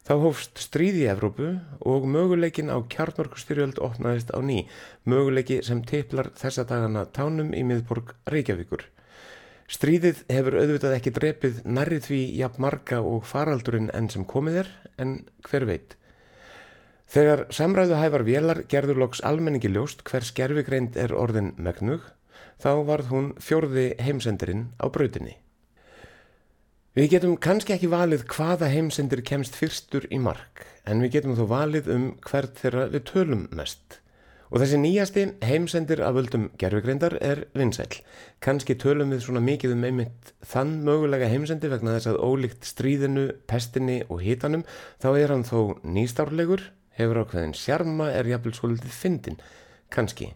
þá hófst stríð í Evrópu og möguleikin á kjarnorkustyrjöld opnaðist á ný, möguleiki sem tiplar þessa dagana tánum í miðborg Reykjavíkur. Stríðið hefur auðvitað ekki drepið nærrið því jafn marga og faraldurinn enn sem komið er, en hver veit. Þegar samræðu hæfar vélar gerður loks almenningi ljóst hver skerfigreind er orðin megnug, þá varð hún fjórði heimsendirinn á brautinni. Við getum kannski ekki valið hvaða heimsendir kemst fyrstur í mark, en við getum þó valið um hvert þeirra við tölum mest. Og þessi nýjasti heimsendir af völdum gerfugreindar er vinsæl. Kannski tölum við svona mikið um einmitt þann mögulega heimsendi vegna þess að ólíkt stríðinu, pestinni og hitanum þá er hann þó nýstárlegur, hefur ákveðin sjarma, er jafnvel svolítið fyndin, kannski.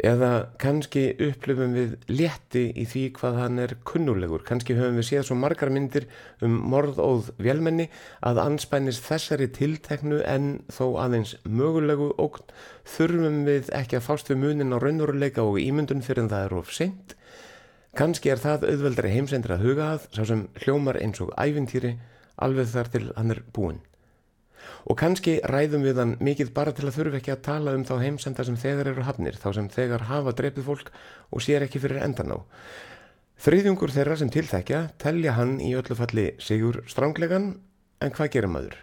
Eða kannski upplifum við létti í því hvað hann er kunnulegur. Kannski höfum við séð svo margar myndir um morðóð vélmenni að anspænis þessari tilteknu en þó aðeins mögulegu ógn þurfum við ekki að fást við munin á raunveruleika og ímyndun fyrir en það er of seint. Kannski er það auðveldari heimsendur að huga að, sá sem hljómar eins og ævintýri, alveg þar til hann er búinn. Og kannski ræðum við hann mikið bara til að þurfa ekki að tala um þá heimsenda sem þegar eru hafnir, þá sem þegar hafa dreipið fólk og sér ekki fyrir endan á. Þriðjungur þeirra sem tilþekja telja hann í öllu falli sigur stránglegan, en hvað gerir maður?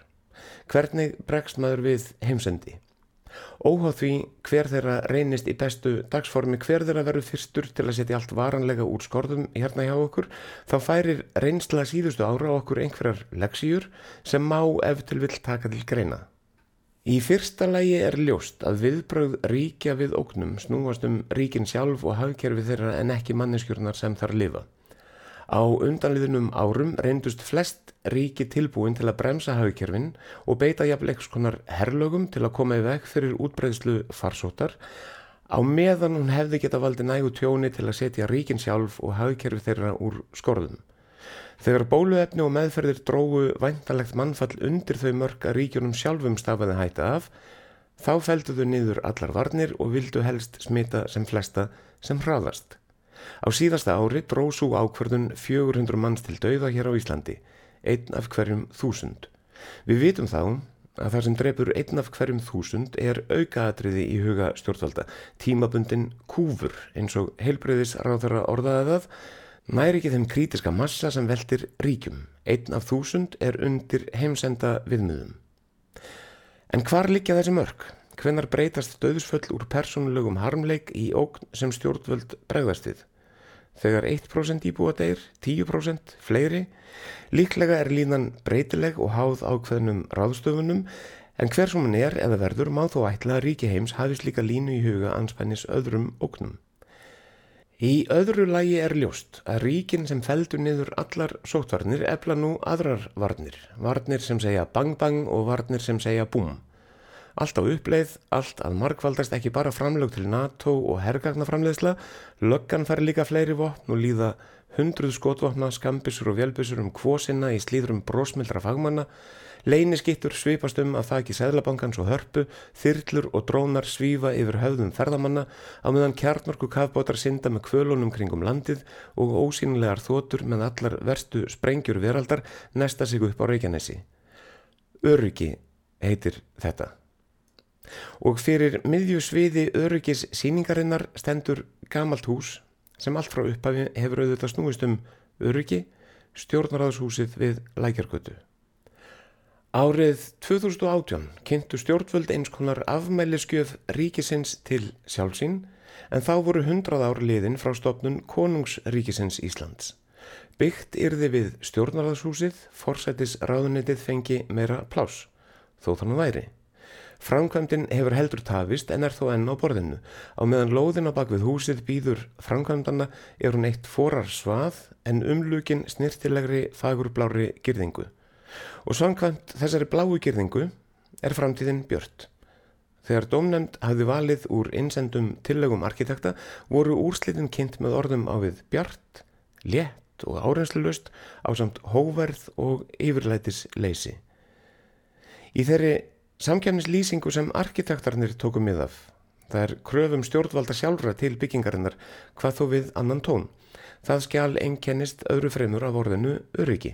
Hvernig bregst maður við heimsendi? Óháð því hver þeirra reynist í bestu dagsformi, hver þeirra verður fyrstur til að setja allt varanlega úr skorðum hérna hjá okkur, þá færir reynsla síðustu ára okkur einhverjar leksíur sem má ef til vill taka til greina. Í fyrsta lægi er ljóst að viðbröð ríkja við ógnum snúast um ríkin sjálf og hafkerfi þeirra en ekki manneskjurnar sem þar lifa. Á undanliðunum árum reyndust flest ríki tilbúin til að bremsa hafkerfin og beita jafnleiks konar herlögum til að koma í veg fyrir útbreyðslu farsótar á meðan hún hefði geta valdi nægu tjóni til að setja ríkin sjálf og hafkerfi þeirra úr skorðum. Þegar bóluefni og meðferðir drógu væntalegt mannfall undir þau mörg að ríkjunum sjálfum stafaði hætta af, þá felduðu niður allar varnir og vildu helst smita sem flesta sem hraðast. Á síðasta ári dró svo ákverðun 400 manns til dauða hér á Íslandi, einn af hverjum þúsund. Við vitum þá að það sem drefur einn af hverjum þúsund er aukaadriði í huga stjórnvalda, tímabundin kúfur eins og heilbreyðis ráðara orðaði það, næri ekki þeim krítiska massa sem veldir ríkjum. Einn af þúsund er undir heimsenda viðmiðum. En hvar liggja þessi mörg? Hvenar breytast döðsföll úr persónulegum harmleik í ógn sem stjórnvöld bregðast við? Þegar 1% íbúa deyr, 10%, fleiri, líklega er línan breytileg og háð ákveðnum ráðstöfunum en hver sem hann er eða verður má þó ætla að ríki heims hafist líka línu í huga anspennis öðrum ógnum. Í öðru lægi er ljóst að ríkin sem feldur niður allar sótvarnir efla nú aðrar varnir, varnir sem segja bang bang og varnir sem segja búm. Allt á uppleið, allt að markvaldast ekki bara framlög til NATO og herrgagnaframleiðsla, löggan fær líka fleiri vopn og líða hundruð skotvopna, skambisur og vélbisur um kvósina í slíðrum brósmildra fagmanna, leyniskittur svipast um að þakki Sæðlabankans og hörpu, þyrlur og drónar svífa yfir höfðum ferðamanna á meðan kjarnorku kafbótar synda með kvölunum kringum landið og ósýnilegar þotur með allar verstu sprengjur veraldar nesta sig upp á Reykjanesi. Öryggi heitir þetta. Og fyrir miðjusviði öryggis síningarinnar stendur gamalt hús sem allt frá upphafi hefur auðvitað snúist um öryggi, stjórnarraðshúsið við Lækjargötu. Árið 2018 kynntu stjórnvöld eins konar afmæliskjöf ríkisins til sjálfsín en þá voru hundrað ár liðin frá stopnun konungsríkisins Íslands. Byggt yrði við stjórnarraðshúsið, forsætis ráðunitið fengi meira plás, þó þannig væri. Framkvæmdin hefur heldur tafist en er þó enn á borðinu. Á meðan lóðin á bakvið húsið býður framkvæmdana er hún eitt forar svað en umlukin snirtilegri fagurblári gyrðingu. Og samkvæmt þessari bláu gyrðingu er framtíðin björt. Þegar domnemnd hafði valið úr innsendum tillögum arkitekta voru úrslitin kynnt með orðum á við bjart, létt og áreinsluðust á samt hóverð og yfirlætis leysi. Í þeirri Samkjæmnislýsingu sem arkitektarnir tóku mið af. Það er kröfum stjórnvalda sjálfra til byggingarinnar hvað þó við annan tón. Það skjál einkennist öðru fremur af orðinu öryggi.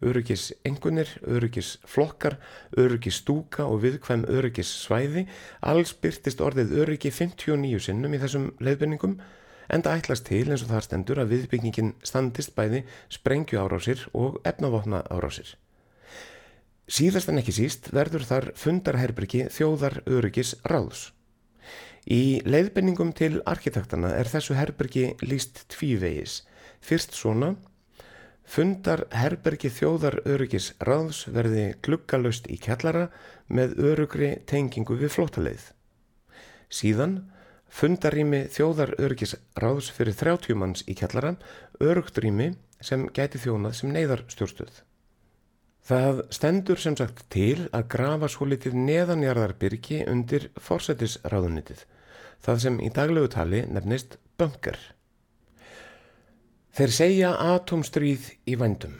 Öryggis engunir, öryggis flokkar, öryggis stúka og viðkvæm öryggis svæði. Alls byrtist orðið öryggi 59 sinnum í þessum leiðbenningum en það ætlast til eins og það stendur að viðbyggingin standist bæði sprengju árásir og efnavopna árásir. Síðast en ekki síst verður þar fundarherbyrgi þjóðar öryggis ráðs. Í leiðbenningum til arkitektana er þessu herbyrgi líst tvívegis. Fyrst svona, Fundar herbergi þjóðar öryggis ráðs verði gluggalöst í kjallara með örugri tengingu við flótaleið. Síðan fundarými þjóðar öryggis ráðs fyrir 30 manns í kjallara, örugt rými sem gæti þjónað sem neyðarstjórnstöð. Það stendur sem sagt til að grafa svo litið neðanjarðarbyrgi undir forsætisráðunitið, það sem í daglegu tali nefnist bunker. Þeir segja atomstríð í vændum.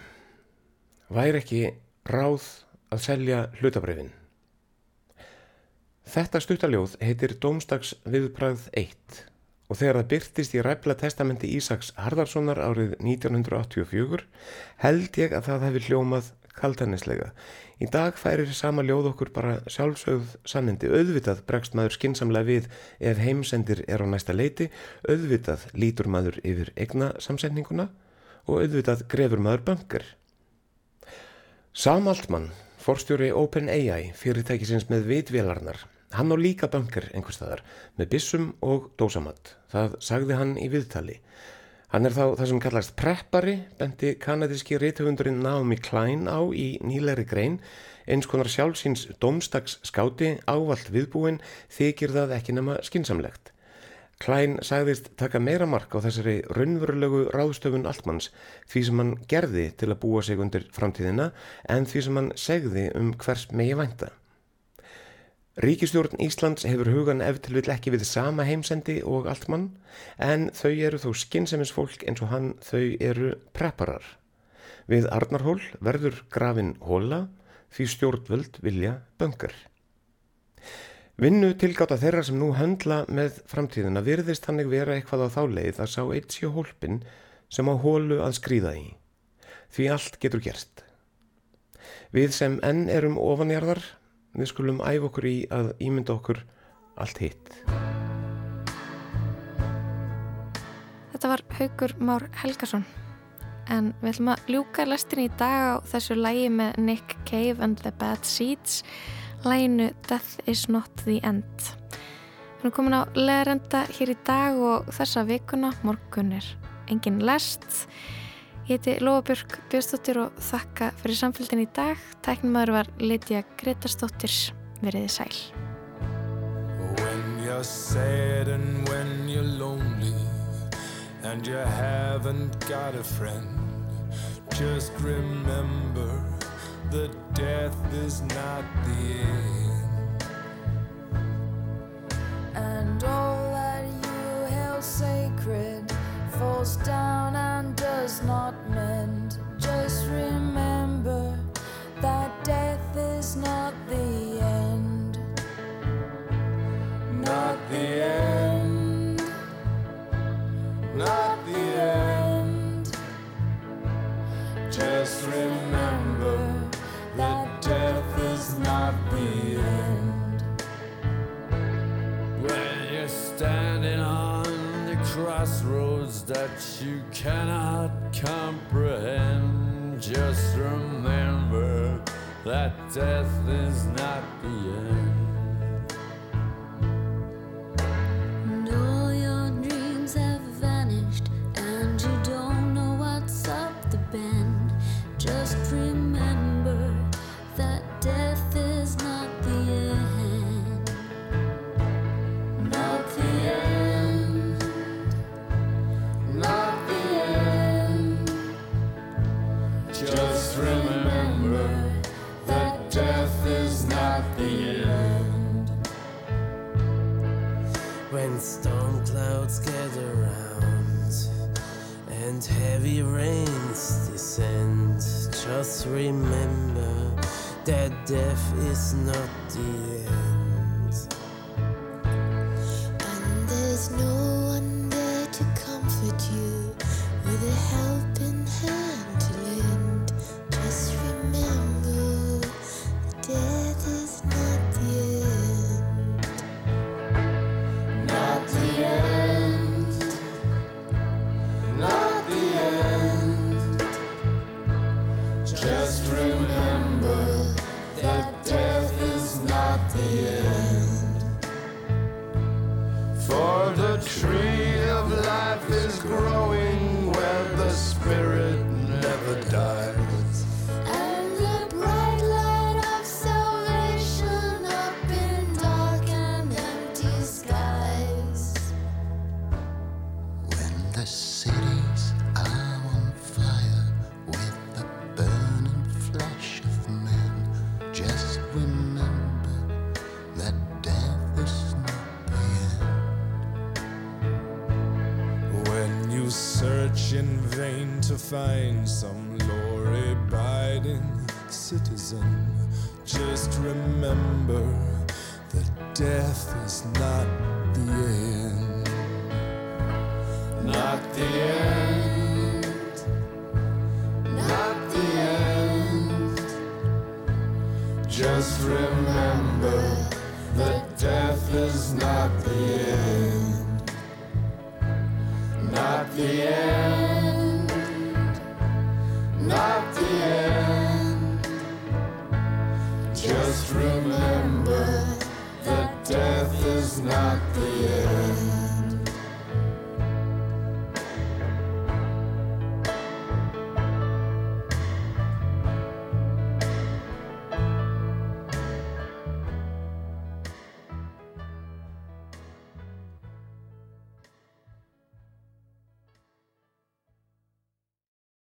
Væri ekki ráð að selja hlutabrefin. Þetta stuttaljóð heitir Dómstags viðbræð 1 og þegar það byrtist í ræfla testamenti Ísaks Harðarssonar árið 1984 held ég að það hefði hljómað kaldanislega. Í dag færir sama ljóð okkur bara sjálfsögð sannindi. Auðvitað bregst maður skinsamlega við ef heimsendir er á næsta leiti, auðvitað lítur maður yfir egna samsendinguna og auðvitað grefur maður bankar. Sam Altman, forstjóri OpenAI, fyrirtækisins með vitvélarnar, hann á líka bankar einhverstaðar með bissum og dósamatt. Það sagði hann í viðtali. Hann er þá það sem kallast preppari, bendi kanadíski reythöfundurinn Naomi Klein á í nýleiri grein, eins konar sjálfsins domstags skáti ávalt viðbúin þykir það ekki nema skinsamlegt. Klein sagðist taka meira mark á þessari raunverulegu ráðstöfun Altmanns því sem hann gerði til að búa sig undir framtíðina en því sem hann segði um hvers megi vænta. Ríkistjórn Íslands hefur hugan ef til vill ekki við sama heimsendi og Altmann en þau eru þó skinsemisfólk eins og hann þau eru prepparar. Við Arnarhól verður grafin hóla því stjórnvöld vilja böngar. Vinnu tilgáta þeirra sem nú höndla með framtíðina virðist hannig vera eitthvað á þá leið að sá eitt sjó hólpin sem á hólu að skrýða í. Því allt getur gerst. Við sem enn erum ofanjarðar við skulum æfa okkur í að ímynda okkur allt hitt. Þetta var Haugur Már Helgason en við ætlum að ljúka lestin í dag á þessu lægi með Nick Cave and the Bad Seeds læginu Death is not the end. Við erum komin á leðrenda hér í dag og þessa vikuna, morgun er engin lest. Ég heiti Lóabjörg Björnstóttir og þakka fyrir samfélgin í dag. Tæknumæður var Lidja Gretarstóttir. Veriði sæl. When you're sad and when you're lonely and you haven't got a friend, just remember that death is not the end. And all that you held sacred falls down and does not mend. That you cannot comprehend, just remember that death is not the end. Death is not the end.